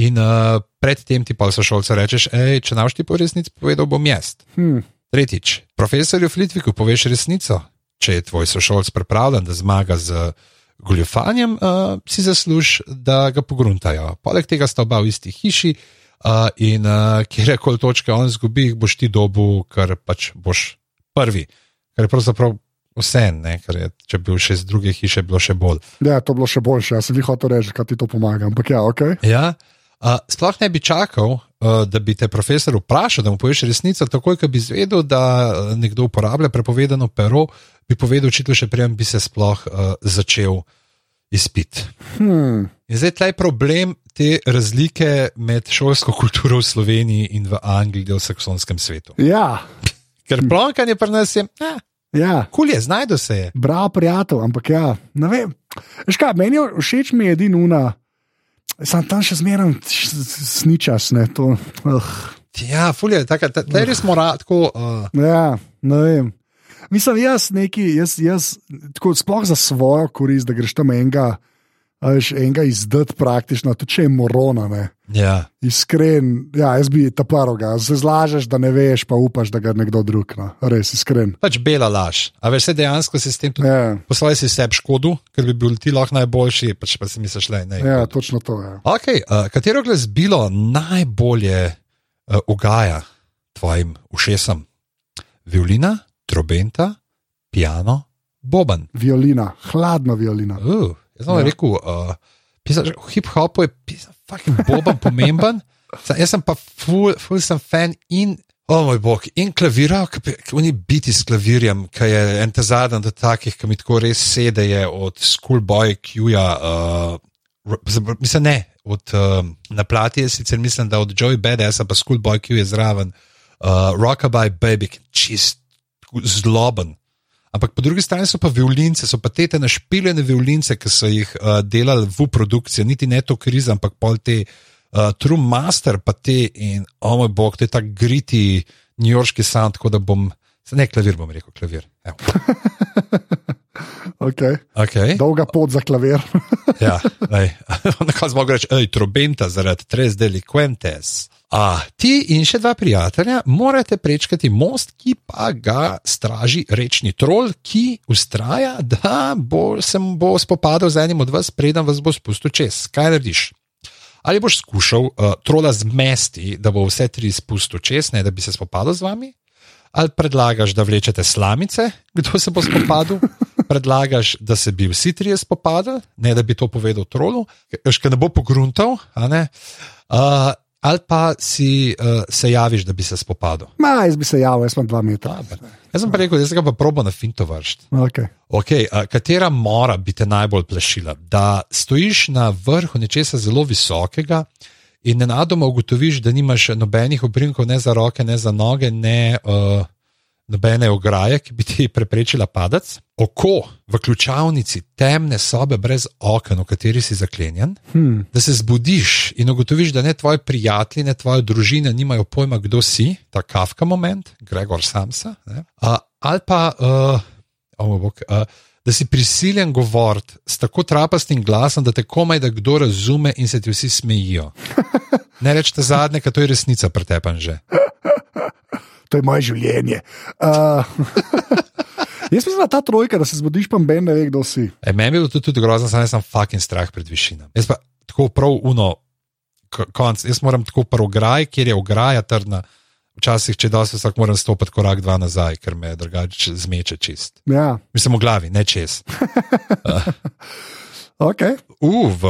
in uh, predtem ti pa sošolca rečeš, hej, če naš ti po resnici povedal, bom jaz. Hm. Tretjič, profesorju Flitviku poveš resnico. Če je tvoj sošolc pripravljen, da zmaga z goljofanjem, uh, si zasluž, da ga pogruntajo. Poleg tega sta oba v isti hiši uh, in uh, kjerkoli točke on zgubi, jih boš ti dobu, ker pač boš prvi. Ker je pravzaprav vse, ne? ker je, če bi bil še iz druge hiše, bilo še bolj. Ja, to je bilo še boljše. Jaz sem jih hotel reči, kaj ti to pomaga. Ampak ja, ok. Ja. Uh, sploh ne bi čakal, uh, da bi te profesor vprašal, da mu poveš resnico, takoj, ko bi izvedel, da nekdo uporablja prepovedano pero, bi povedal, očitno še prej bi se sploh uh, začel izpit. Hm. In zdaj tleh problem te razlike med šolsko kulturo v Sloveniji in v Angliji, v saksonskem svetu. Ja, Ker plonkanje pri nas je, eh, ja. kul je, znajdo se je. Bravo, prijatelj, ampak ja, ne vem. Kaj, meni je všeč mi je edina. Sam tam še zmeraj sničas, ne to. Uh, Ja, ful je, tako, tle res mora tako. Uh, ja, ne vem. Mislim, jaz neki, jaz, jaz tako, sploh za svojo korist, da greš tam enega, veš, enega izdati praktično, tudi če je morona. Ne. ja. Iskren, ja, jaz bi ta paroga, se zlažeš, da ne veš, pa upaš, da ga nekdo drug, no. res iskren. Pač bela laž. A veš, dejansko si s tem tudi Ja, poslali si sebi škodo, ker bi bil ti lahko najboljši, pač pa si misliš, da ne. ja, točno to je. Ja. Okay, uh, katero glasbilo najbolje uh, ugaja tvojim ušesom? Violina, trobenta, piano, boben. Violina, hladna violina. Uh, jaz sem Ja. rekel, uh, v hip-hopu je fucking boben pomemben. Sa- Jaz sem pa ful, ful sem fan in. O moj bog, in klavira, oni biti s klavirjem, ki je en ta zadnji od takih, ki mi tako res sedeje od Schoolboy Q-ja. Uh, mislim, ne, od, uh, na plati je sicer mislim, da od Joey Badass, pa Schoolboy Q je zraven, uh, Rockabye Baby, čist zloben. Ampak po drugi strani so pa violince, so pa te te našpiljene violince, ki so jih uh, delali v produkciji, niti ne to kriza, ampak pol te uh, True Master, pa te in, o oh moj bog, te ta griti newyorški sound, tako da bom, ne klavir bom rekel, klavir. Okay. Okay. Dolga pot za klavir. Ja, na koncu smo reči, hej, trobenta zaradi tres delinquentes. A ti in še dva prijatelja morate prečkati most, ki pa ga straži rečni trol, ki ustraja, da bo, se bo spopadal z enim od vas, preden vas bo spustil čez. Kaj narediš? Ali boš skušal uh, trola zmesti, da bo vse tri spustil čez, ne da bi se spopadal z vami? Ali predlagaš, da vlečete slamice, kdo se bo spopadal? Predlagaš, da se bi vsi trije spopadali, ne da bi to povedal trolu, ker ne bo pogruntal, a ne? Uh, ali pa si uh, se javiš, da bi se spopadal. Ma, jaz bi se javil, jaz sem dva metra. Jaz sem pa rekel, da se ga pa probo na finto vršiti. Okay. Okay, uh, katera mora bi te najbolj plešila? Da stojiš na vrhu nečesa zelo visokega in nenadoma ugotoviš, da nimaš nobenih obrinkov, ne za roke, ne za noge, ne uh, nobene ograje, ki bi ti preprečila padec. Oko v ključavnici temne sobe brez oken, v kateri si zaklenjen. Hmm. Da se zbudiš in ugotoviš, da ne tvoji prijatelji, ne tvoja družina nimajo pojma, kdo si, ta kafka moment, Gregor Samsa. ne. Uh, ali pa, uh, oh bog, uh, da si prisiljen govoriti s tako trapastim glasom, da te komaj da kdo razume in se ti vsi smejijo. Ne rečete zadnje, ker to je resnica pretepan že. To je moje življenje. Uh, jaz mislim, da ta trojka, da se zbudiš, pa ben ne ve, kdo si. E, meni je bilo to tudi grozno, jaz sem fucking strah pred višinami. Jaz pa tako prav uno, konc, jaz moram tako prav graj, kjer je ograja trdna. Včasih, če dosti vsak moram stopiti korak dva nazaj, ker me drugače zmeče čist. Ja. Mislim v glavi, ne čez. Okay. U, v,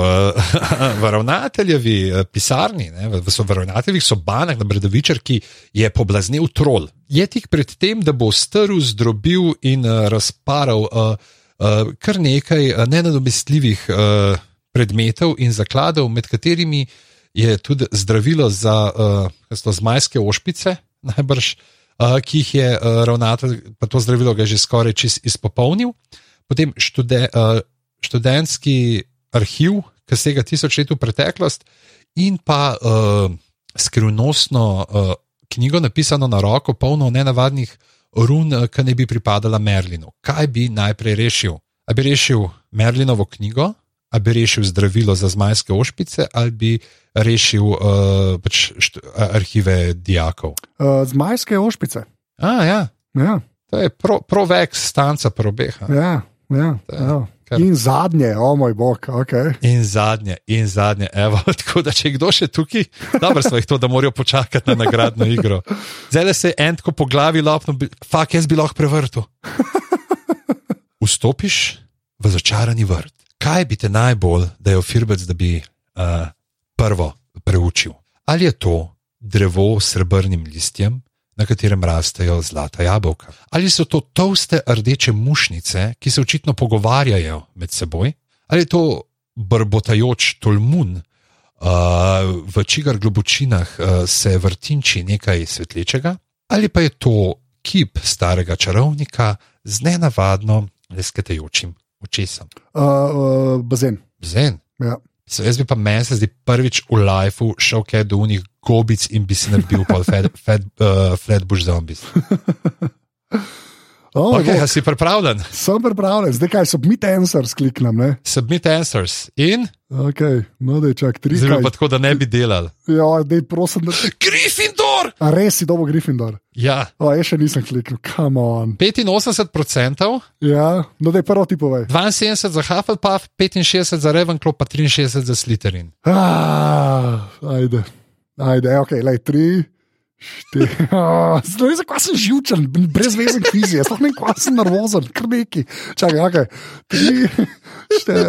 v ravnateljevi eh, pisarni, ne, v, v ravnateljevih sobanah na Bredovičarki je poblaznil trol. Je tik pred tem, da bo strl, zdrobil in uh, razparal uh, uh, kar nekaj nenadomestljivih uh, predmetov in zakladov, med katerimi je tudi zdravilo za uh, zmajske ošpice, najbrž, uh, ki jih je uh, ravnatelj, pa to zdravilo ga je že skoraj čist izpopolnil. Potem štude, uh, študentski arhiv, ki sega tisoč let v preteklost, in pa uh, skrivnostno uh, knjigo, napisano na roko, polno nenavadnih run, ki ne bi pripadala Merlinu. Kaj bi najprej rešil? A bi rešil Merlinovo knjigo, a bi rešil zdravilo za zmajske ošpice, ali bi rešil uh, pač št, arhive dijakov? Uh, zmajske ošpice. A, ja. Ja. To je provek pro stanca probeha. Ja, ja, ja. Kar... In zadnje, o oh moj bog. Okay. In zadnje, in zadnje, evo. Tako da, če kdo še tukaj, dobro smo jih to, da morajo počakati na nagradno igro. Zdaj se je en tako po glavi lopno, fak jaz bi lahko prevrtel. Vstopiš v začarani vrt. Kaj bi te najbolj, da je ofirbec, da bi uh, prvo preučil? Ali je to drevo s srebrnim listjem, na katerem rastejo zlata jabolka. Ali so to toste rdeče mušnice, ki se očitno pogovarjajo med seboj, ali je to brbotajoč tolmun, uh, v čigar globočinah uh, se vrtinči nekaj svetlečega, ali pa je to kip starega čarovnika z nenavadno lesketajočim očesom. Uh, uh, bazen. Bazen. Ja. So, jaz bi pa meni se zdi prvič v lifeu šel kaj do unih gobic in bi si naredil pol flatbush uh, zombies. Oh, okay, si pripravljen? Sem pripravljen, zdaj kaj submit answers kliknem. Ne? Submit answers in. Okay, no, da je čak tri. Zelo pa tako, da ne bi delal. Ja, dej, prosim, da... Gryffindor! A res si dobo Gryffindor. Ja. O, jaz še nisem kliknil, come on. 85%. Ja, no, da je prvo ti povej. 72 za Hufflepuff, 65 za Ravenclaw, pa 63 za Slytherin. Ah, ajde, ajde, ok, lej, tri. Zdaj, oh, zakaj sem živčen, brez veze, kvizi, jaz ne sem nervozen, kar neki. Čakaj, okay. tri, štiri.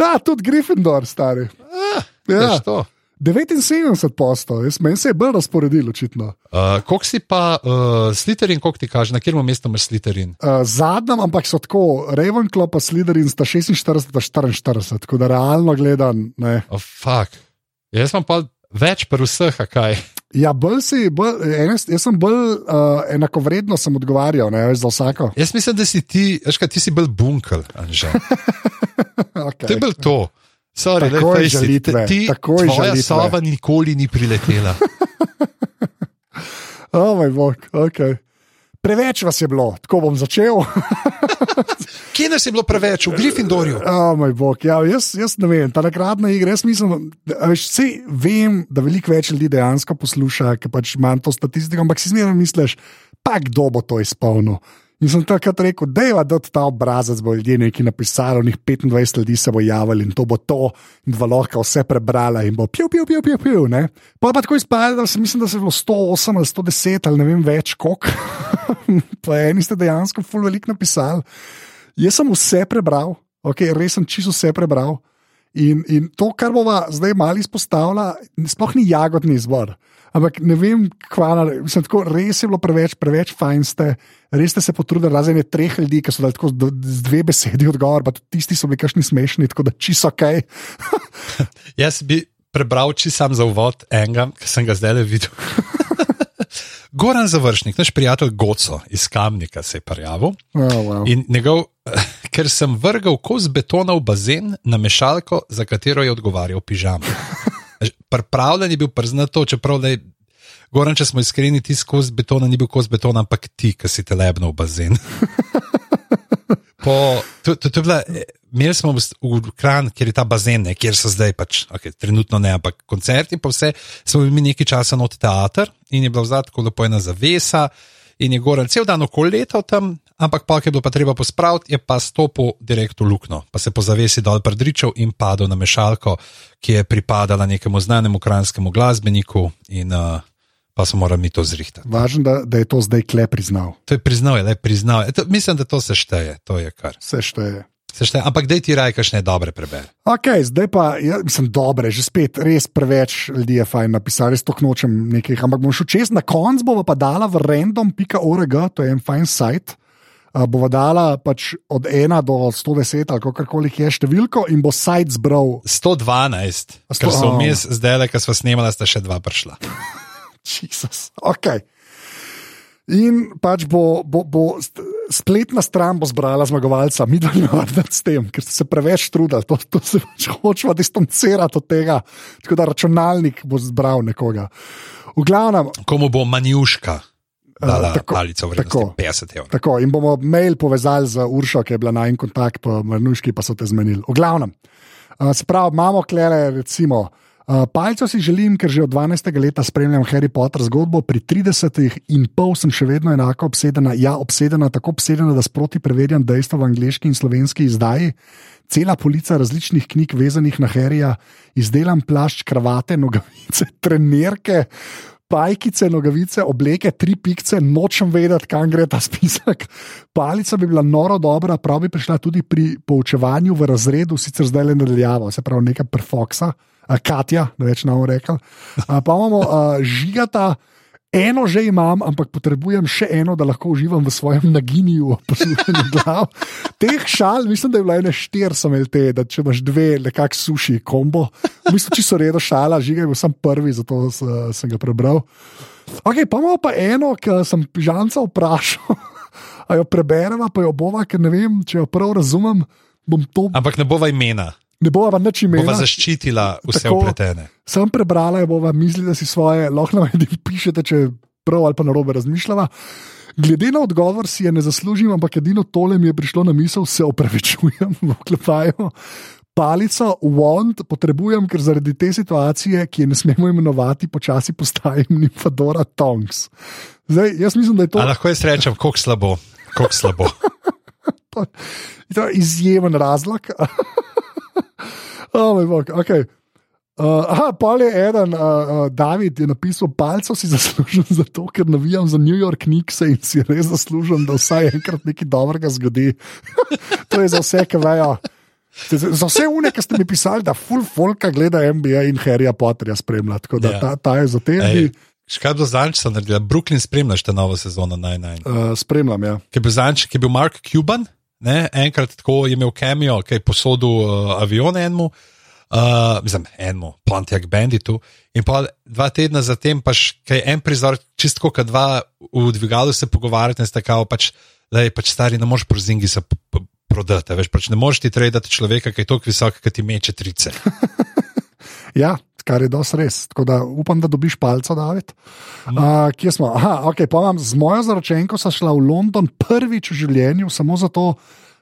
Ah, tudi Gryffindor, stari. Ah, ja, to. 79 posto, jaz meni se je bolj razporedil, očitno. Uh, Kok si pa uh, Slytherin, kako ti kaže, na katerem mestu imaš Slytherin? Uh, Zadnjem, ampak so tako, Ravenclaw pa Slytherin sta 46, pa 44, tako da realno gledam. Oh, jaz sem pa več pri vseh, kaj. Ja, bolj si, bolj, enes, jaz sem bolj uh, enakovredno sem odgovarjal ne, za vsako. Jaz mislim, da si ti, veš, kaj ti si bolj bunkel, Anže. okay. To je bil to. Sorry, je žalitve. Ti, tako je tvoja žalitve. sova nikoli ni priletela. oh, moj bog, ok. Preveč vas je bilo, tako bom začel. Kje nas je bilo preveč, v Gryffindorju? Oh, moj bog, ja, jaz, jaz ne vem, ta nakratna igra. Jaz mislim, da vse vem, da veliko več ljudi dejansko posluša, ker pač imam to statistiko, ampak si zmeraj misliš, pa kdo bo to izpolnil. In sem takrat rekel, da je da ta obrazec, bo ljudje nekaj napisali, njih 25 ljudi se bo javili in to bo to, in bo lahko vse prebrala in bo pil, pil, pil, pil. pil pa pa tako izpadlo, da sem mislim, da se je bilo 108 ali 110 ali ne vem več, koliko. pa eni ste dejansko ful veliko napisali. Jaz sem vse prebral, okay, res sem čisto vse prebral. In, in to, kar bova zdaj malo izpostavila, sploh ni jagodni izbor. Ampak ne vem, kvala, mislim, tako, res je bilo preveč, preveč fajn ste, res ste se potrudili, razen treh ljudi, ki so dali tako z dve besedi odgovor, pa tisti so bili kašni smešni, tako da čisto ok. Jaz bi prebral, če sem za uvod enega, ki sem ga zdaj videl. Goran Završnik, naš prijatelj Goco iz Kamnika, se je prijavil. Oh, wow. njegov, ker sem vrgal kos betona v bazen na mešalko, za katero je odgovarjal pižam. Pripravljen je bil priznato, čeprav je Goran, če smo iskreni, ti kos betona ni bil kos betona, ampak ti, ki si te lebno v bazen. Po, to, to, to bila, imeli smo v Kran, kjer je ta bazen, ne, kjer so zdaj, pač, okay, trenutno ne, ampak koncerti, pa vse, smo imeli nekaj časa not teater in je bila vzad tako lepo ena zavesa in je Goran cel dan okoli letal tam, ampak pa, ki je bilo pa treba pospraviti, je pa stopil direkt v luknjo, pa se po zavesi dol prdričal in padel na mešalko, ki je pripadala nekemu znanemu kranskemu glasbeniku in uh, pa smo morali mi to zrihtati. Važno, da, da je to zdaj kle priznal. To je priznal, je, je priznal. E, to, mislim, da to se šteje, to je kar. Se šteje. Sešte, ampak dej ti raj, kakšne dobre prebere. Ok, zdaj pa, ja, mislim, dobre, že spet, res preveč ljudi je fajn napisati, res to nočem nekaj. Ampak bom šel čez, na koncu bova pa dala v random.org, to je en fajn sajt. Uh, bova dala pač od 1 do 110 ali kako koli je številko, in bo sajt zbral 112, A sto- ker so vmes, zdaj le, ko smo snemali, sta še dva prišla. Jezus. Ok. In pač bo, bo, bo spletna stran bo zbrala zmagovalca, mi dva ne moramo s tem, ker ste se preveč trudili, to, to se pač hočemo distancirati od tega, tako da računalnik bo zbral nekoga. V glavnem, Komu bo manjuška dala tako, palico vrednosti tako. 50 evrov? tako, in bomo mail povezali z Uršo, ki je bila najmanj kontakt, pa Mrnuški pa so te zmenili. V glavnem, uh, se pravi, imamo klere, recimo. Uh, Palco si želim, ker že od 12. leta spremljam Harry Potter zgodbo, pri 30 in pol sem še vedno enako obsedena, ja, obsedena, tako obsedena, da sproti preverjam dejstva v angliški in slovenski izdaji. Cela polica različnih knjig, vezanih na Harryja, izdelan plašč, kravate, nogavice, trenerke, pajkice, nogavice, obleke, tri pikce, nočem vedeti, kam gre ta spisek. Palica bi bila noro dobra, prav bi prišla tudi pri poučevanju v razredu, sicer zdaj le nadaljavo, se pravi nekaj perfoksa, a Katja, da več ne bomo rekli. Pa imamo a, žigata. Eno že imam, ampak potrebujem še eno, da lahko uživam v svojem naginju, poslušanju glav. Teh šal, mislim, da je bilo ene štiri, sem imel te, da če imaš dve, nekak suši kombo. V bistvu, čisto redo šala, žiga je bil sem prvi, zato sem ga prebral. Ok, pa imamo pa eno, ki sem pižanca vprašal, a jo prebereva, pa jo bova, ker ne vem, če jo prav razumem. To, Ampak ne bova imena, ne bova pa nič imela. bova zaščitila vse Tako. upletene. Sem prebrala, je bova mislila si svoje, lahko nam tudi pišete, če prav ali pa narobe razmišljava. Glede na odgovor si je ne zaslužim, ampak edino tole mi je prišlo na misel, se opravičujem, v oklepaju. Palico, wand potrebujem, ker zaradi te situacije, ki je ne smemo imenovati, počasi postajam Nymphadora Tonks. Zdaj, jaz mislim, da je to, A lahko jaz rečem, kako slabo, kako slabo. to je izjemen razlog. oh, moj bog, okay. Uh, aha, pol je eden, uh, uh, David je napisal, palco si zaslužim zato, ker navijam za New York Knicks in si res zaslužim, da vsaj enkrat nekaj dobrega zgodi. to je za vse, ki vejo. Za vse une, ki ste mi pisali, da full folka gleda NBA in Harryja Potterja spremlja. Tako da Ja. ta, ta je za te ljudi. Škaj bo zanč so naredila? Brooklyn spremljaš te novo sezono naj Uh, spremljam, ja. ki je bil zanč, ki je bil Mark Cuban, ne? enkrat tako je imel kemijo, ki je posodil uh, avion enemu, uh, mislim, enemu, Pontiac Banditu. In pa dva tedna zatem, pač, ki je en prizor, čistko, kad dva v dvigalu se pogovarjate in ste kao, pač, da je pač stari, ne moreš prozingi se prodati, veš, pač ne moreš ti tradati človeka, ki je tako visok, ki ti meče trice. Ja, kar je dosti res. Tako da upam, da dobiš palco, David. Uh, kje smo? Aha, okay, pa imam, z mojo zaročenko sem šla v London prvič v življenju, samo zato,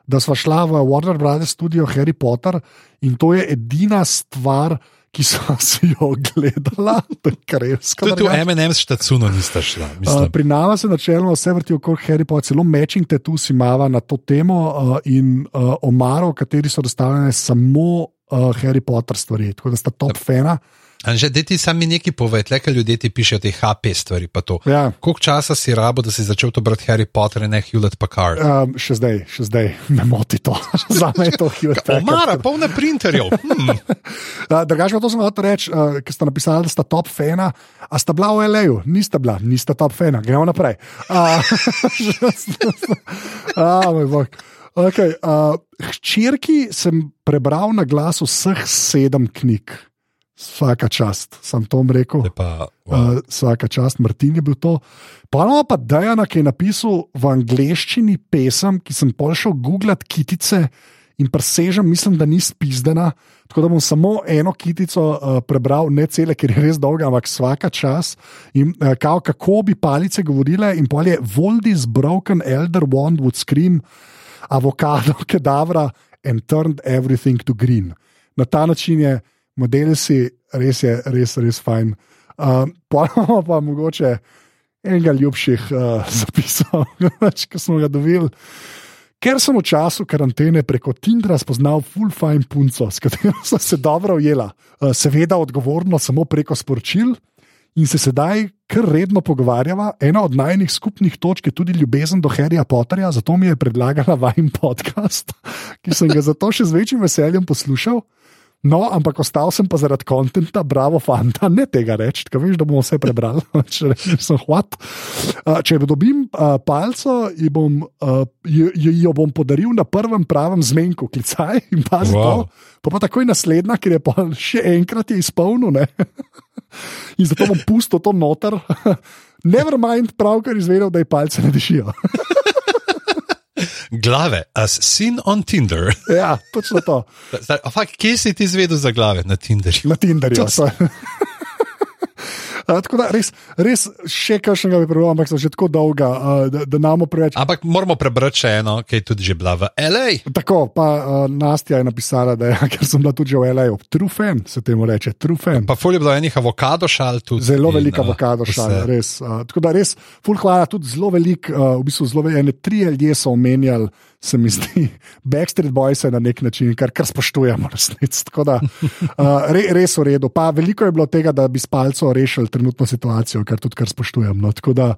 da sva šla v Warner Brothers studio Harry Potter in to je edina stvar, ki sem si jo ogledala, to je krevska. Tudi v. MM štacuno nista šla, Uh, pri nas se načeloma vse vrti okrog Harry Potter, celo matching te tu si imava na to temo uh, in uh, omaro, v kateri so razstavljene samo uh, Harry Potter stvari, tako da sta top fena. Anže, da ti sami neki povej, le kaj ljudje ti pišejo te HP stvari. Ja. Koliko časa si rabo, da si začel to brati Harry Potter in ne Hewlett Packard? Um, še zdaj, še zdaj me moti to. Za me je to Hewlett Packard. Omara, polna printerjev. Hmm. Uh, Drugače pa to sem hotel reči, uh, ker ste napisali, da sta top fena. A sta bila v L.A.U., nista bila, nista top fena, gremo naprej. Uh, uh, moj bog. Okay, uh, hčerki sem prebral na glas vseh sedem knjig. Vsaka čast, sem to rekel. Pa, wow. Uh, vsaka čast, Martin je bil to. Pa imamo pa Dajana, ki je napisal v angleščini pesem, ki sem pol šel googlat kitice in presežem, mislim, da ni spizdena. Tako da bom samo eno kitico uh, prebral, ne cele, ker je res dolga, ampak vsaka čas. In uh, kao, kako bi palice govorile, in pol je Voldis broken elder wand would scream, avokado, kedavra and turned everything to green. Na ta način je model si res, je, res, res fajn. Uh, pa imamo pa mogoče enega ljubših uh, zapisov, ki smo ga dobili. Ker sem v času karantene preko Tindra spoznal full fine punco, s katero sem se dobro ujela, Uh, seveda odgovorno samo preko sporočil. In se sedaj kar redno pogovarjava. Ena od najnih skupnih točk je tudi ljubezen do Harryja Potterja, zato mi je predlagala vajen podcast, ki sem ga zato še z večjim veseljem poslušal. No, ampak ostal sem pa zaradi konta, bravo, fanta, ne tega reči, ker veš, da bomo vse prebrali, če rečem, hvat. Če dobim uh, palco, jo bom, uh, jo, jo bom podaril na prvem pravem zmenku, klicaj in pazi Wow. to. Pa, pa takoj naslednja, ker je pa še enkrat je izpolnil. In zato bom pustil to noter. Never mind, pravkar izvedel, da je palce ne dišijo. Glave, as seen on Tinder. ja, točno to. Zdaj, a fakt, kje si ti izvedel za glave na Tinderju? Na Tinderju. To Uh, tako da res, res še kakšnega bi prebral, ampak so že tako dolga, uh, da, da namo preveč. Ampak moramo prebrati še eno, ki je tudi že bila v LA. Tako, pa uh, Nastja je napisala, da je, ker sem bila tudi že v L.A. True fan, se temu reče, true fan. Pa fulje bilo enih avokado šal tudi. Zelo eh, avokado šala, res. Uh, tako da res, full hvala, tudi zelo velik, uh, v bistvu zelo velik, tri ljudje so omenjali, se mi zdi, Backstreet Boys na nek način, kar, kar spoštujemo, resnic. Tako da uh, re, res v redu. Pa veliko je bilo tega, da bi s palco rešili trenutno situacijo, kar tudi kar spoštujem. No. Tako da,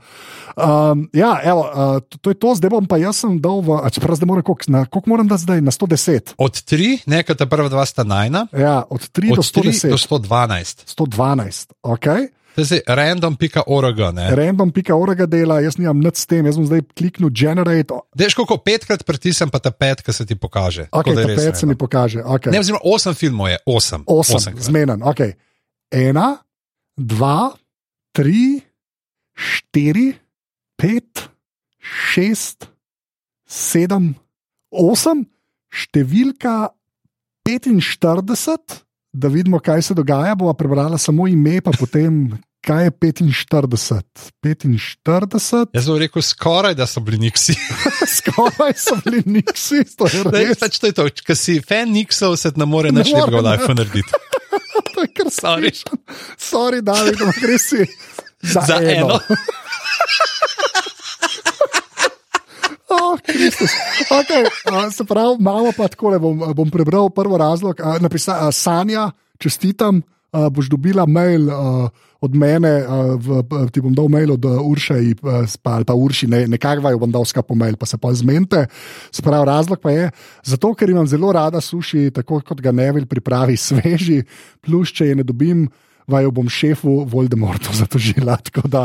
um, ja, evo, uh, to, to je to, zdaj bom pa jaz dal v, čeprav zdaj moram, koliko, na, koliko moram da zdaj, na 110. Od tri, nekaj ta prva dva sta najna, Ja, od 3 od do tri 110. do 112. 112, ok. Zdaj random.org. Random.org dela, jaz nimam nič s tem, jaz bom zdaj kliknil generate. Dej, koliko petkrat pritisnem, pa ta petka se ti pokaže. Ok, Tako da je ta pet se mi random. pokaže. Okay. Ne, oziroma osem filmov je, osem. Osem, Osemkrat. zmeden. Okay. Ena, dva, tri, štiri, pet, šest, sedem, osem, številka 45, da vidimo, kaj se dogaja. Bova prebrala samo ime, pa potem, kaj je 45. 45, Jaz sem rekel skoraj, da so bili niksi. skoraj so bili niksi, to je res. pač to je to. Ker si fan Nixov, se ne more nič lepega v more, life narediti. To je kar Sorry. Sorry, David, ampak res si za, Za eno. Oh, Kristus. okay, a, se pravi, malo pa tako bom, bom prebral prvo razlog. A, napisa, a, Sanja, čestitam, a, boš dobila mail a, od mene, a, v, ti bom dal mail od a, Urše pa, ali pa Urši, ne, nekako vaju bom dal skapo mail, pa se pa zmente. Se pravi, razlog pa je, zato ker imam zelo rada suši, tako kot ga Nevil pripravi, sveži, plus če je ne dobim. Vaju bom šefu Voldemortu zatožila, tako da,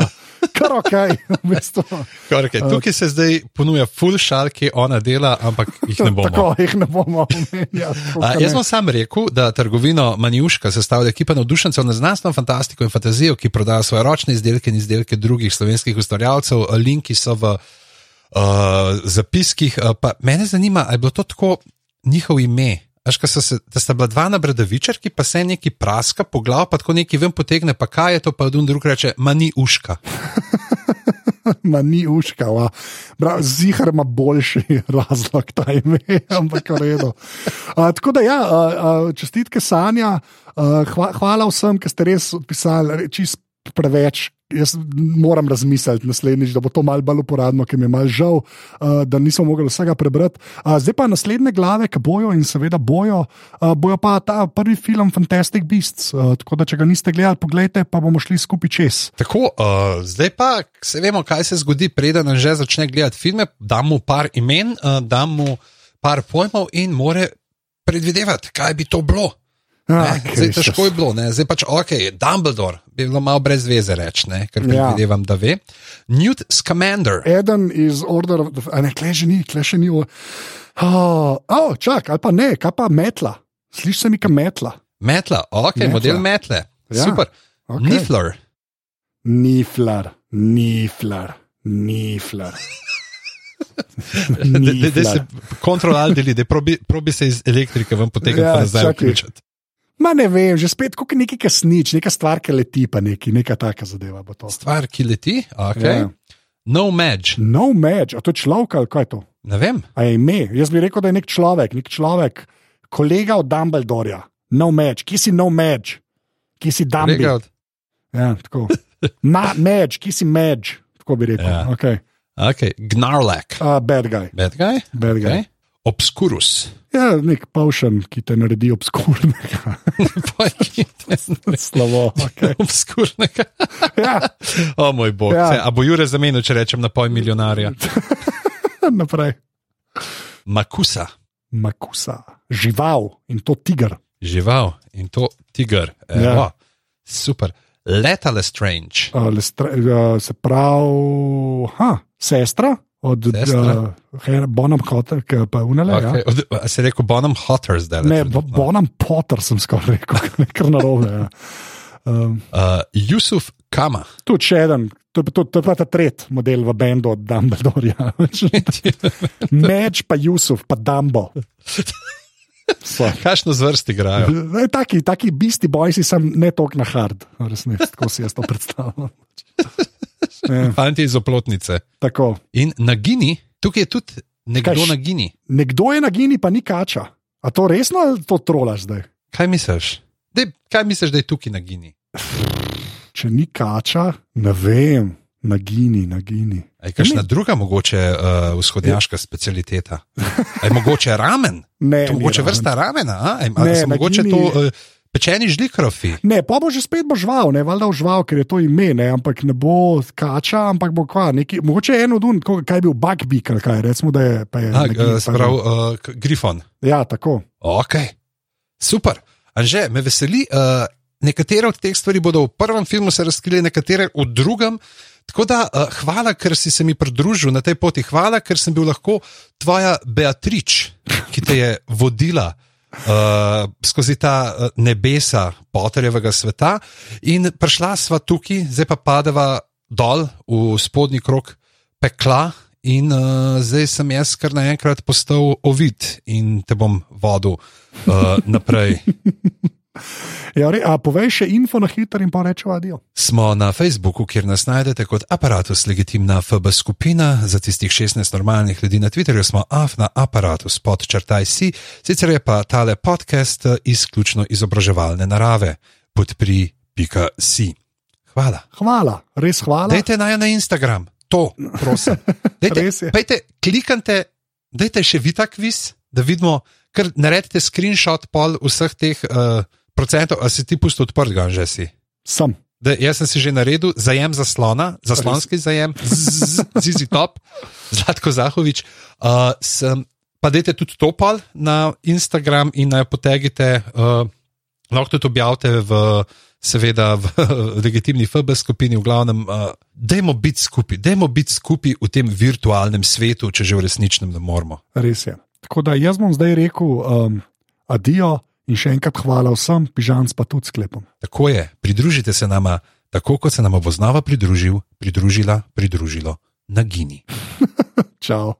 kar ok, v bistvu. Okay, tukaj se zdaj ponuja full šal, ki ona dela, ampak jih ne bomo. Tako jih ne bomo omenjali. A, jaz bom sam rekel, da trgovino Manjuška sestavlja ekipa navdušencev na znanstveno fantastiko in fantazijo, ki prodaja svoje ročne izdelke in izdelke drugih slovenskih ustvarjalcev. Linki so v uh, zapiskih. Uh, pa mene zanima, ali je bilo to tako njihov ime. So se, da sta bila dva na Bredovičarki, pa se neki praska po glavu, pa tako neki ven potegne, pa kaj je to, pa drug drug reče, mani uška. Ma ni uškava. Zihar ima boljši razlog, ta ime, ampak v redu. A, tako da, ja, a, a, čestitke Sanja, a, hva, hvala vsem, ki ste res odpisali čist preveč. Jaz moram razmisliti naslednjič, da bo to malce bolj uporabno, ker mi je malce žal, uh, da nismo mogli vsega prebrati. Uh, zdaj pa naslednje glave, ki bojo in seveda bojo, uh, bojo pa ta prvi film Fantastic Beasts. Uh, tako da, če ga niste gledali, pogledajte, pa bomo šli skupaj čez. Tako, uh, zdaj pa se vemo, kaj se zgodi, preden že začne gledati filme. Dam mu par imen, uh, dam mu par pojmov in more predvidevati, kaj bi to bilo. Ah, zdaj težko je bilo, ne? zdaj pač ok, Dumbledore bi bilo malo brez veze reči, ne? ker Ja. predvidevam, da ve. Newt Scamander, Eden iz Order of the a ne, kleže ni, kleže ni. Oh, oh, čak, ali pa ne, kaj pa metla. Slišiš se mi, kaj metla. Metla, ok, Metla. model metle, Ja, super. okej. Nifler, Niflar, niflar, niflar. da se kontrolal deli, da probi, probi se iz elektrike ven potegniti, Ja, ja, nazaj čakaj. Ma ne vem, že spet kot neki kasnič, neka stvar, ki leti, pa neki, neka taka zadeva bo to. Stvar, ki leti, ok. Ja. No Madge, No match, a to je človek ali kaj je to? ne vem. A je ime? Jaz bi rekel, da je nek človek, nek človek, kolega od Dumbledorja. No match, kje si no match, kje si Dumbledore. Ja, tako. Ma, match, kje si match, tako bi rekel. Ja. Okay. Okay. Gnarlak, Uh, bad guy, bad guy, bad guy. okay. Obscurus, Ja, nek pavšan, ki te naredi obskurnega. Slabo. Okay. Obskurnega. Ja, O moj bog. Ja. A bo Jure zamenil, če rečem na pol milijonarja? naprej. Makusa, Makusa, žival in to tiger. žival in to tiger. Ja. Evo, super. Letale strange. Uh, lestra, uh, se pravi, ha, sestra od uh, Bonham Hotter, ki pa unele. Okay. Okay. Od, a si rekel Bonham Hotter zdaj? Ja. Ne, Bo- Bonham Potter sem skoraj rekel, kar narobe. Ja. Um, Uh, Jusuf Kama. tudi še en, to, to, to je pa ta tretji model v bendu od Dumbledorja. Meč pa Jusuf, pa Dumbo. Kakšno zvrst igrajo? Ne, Taki, taki bisti bojsi sem ne tok na hard, resnici, tako si jaz to predstavljam. Ja, Fanti iz oplotnice. tako. In na Gini, tukaj je tudi nekdo Kaj na Gini. Nekdo je na gini, pa ni kača. A to resno ali to trolaš zdaj? Kaj misliš? Dej, kaj misliš, da je tukaj na Gini? Če ni kača, ne vem, na gini, na gini. Je kakšna druga mogoče uh, vzhodnjaška specialiteta? Je mogoče ramen? Ne, To ni mogoče ramen. vrsta ramena? a? Ej, a Ne, so na mogoče Gini- to uh, pečeni žlikrofi? Ne, pa bo že spet bo žval, ne valjda žval, ker je to ime, ne, ampak ne bo kača, ampak bo kva, neki, mogoče en od un, tako, kaj je bil Bugbee, ali kaj, recimo, da je. je A, gini, uh, pa- sprav, uh, k- grifon. Ja, tako. Ok, super. Anže, me veseli. Uh, nekatere od teh stvari bodo v prvem filmu se razkrile, nekatere v drugem. Tako da, uh, hvala, ker si se mi pridružil na tej poti. Hvala, ker sem bil lahko tvoja Beatrič, ki te je vodila. Uh, skozi ta uh, nebesa Potterjevega sveta, in prišla sva tukaj, zdaj pa padeva dol v spodnji krok pekla, in uh, zdaj sem jaz kar naenkrat postal ovid in te bom vodil uh, naprej. Ja, re, a povej še info na hiter in pa rečeva adijo. Smo na Facebooku, kjer nas najdete kot aparatus legitimna FB skupina, za tistih 16 normalnih ljudi na Twitterju smo af na aparatus pod črtaj si, sicer je pa tale podcast eh, izključno izobraževalne narave. Podpri.si. Hvala. Hvala, res hvala. Dajte naj na Instagram, to, prosim. Dajte, pejte, klikante, dajte še vi ta kviz, da vidimo, ker naredite screenshot pol vseh teh uh, procentov, a si ti pusto odprtega, že si. Sem. Da, jaz sem si že naredil zajem zaslona, zaslonski zajem, zizi top, Zlatko Zahovič. Uh, sem, pa dajte tudi to pol na Instagram in naj potegite, uh, lahko tudi objavite v. Seveda v legitimni FB skupini, v glavnem, uh, dajmo biti skupaj, dajmo biti skupaj v tem virtualnem svetu, če že v resničnem ne moramo. Res je. Tako da jaz bom zdaj rekel um, adijo in še enkrat hvala vsem, pižam pa tudi sklepom. Tako je, pridružite se nama, tako kot se nam bo znova pridružil, pridružila, pridružilo na Gini. Čau.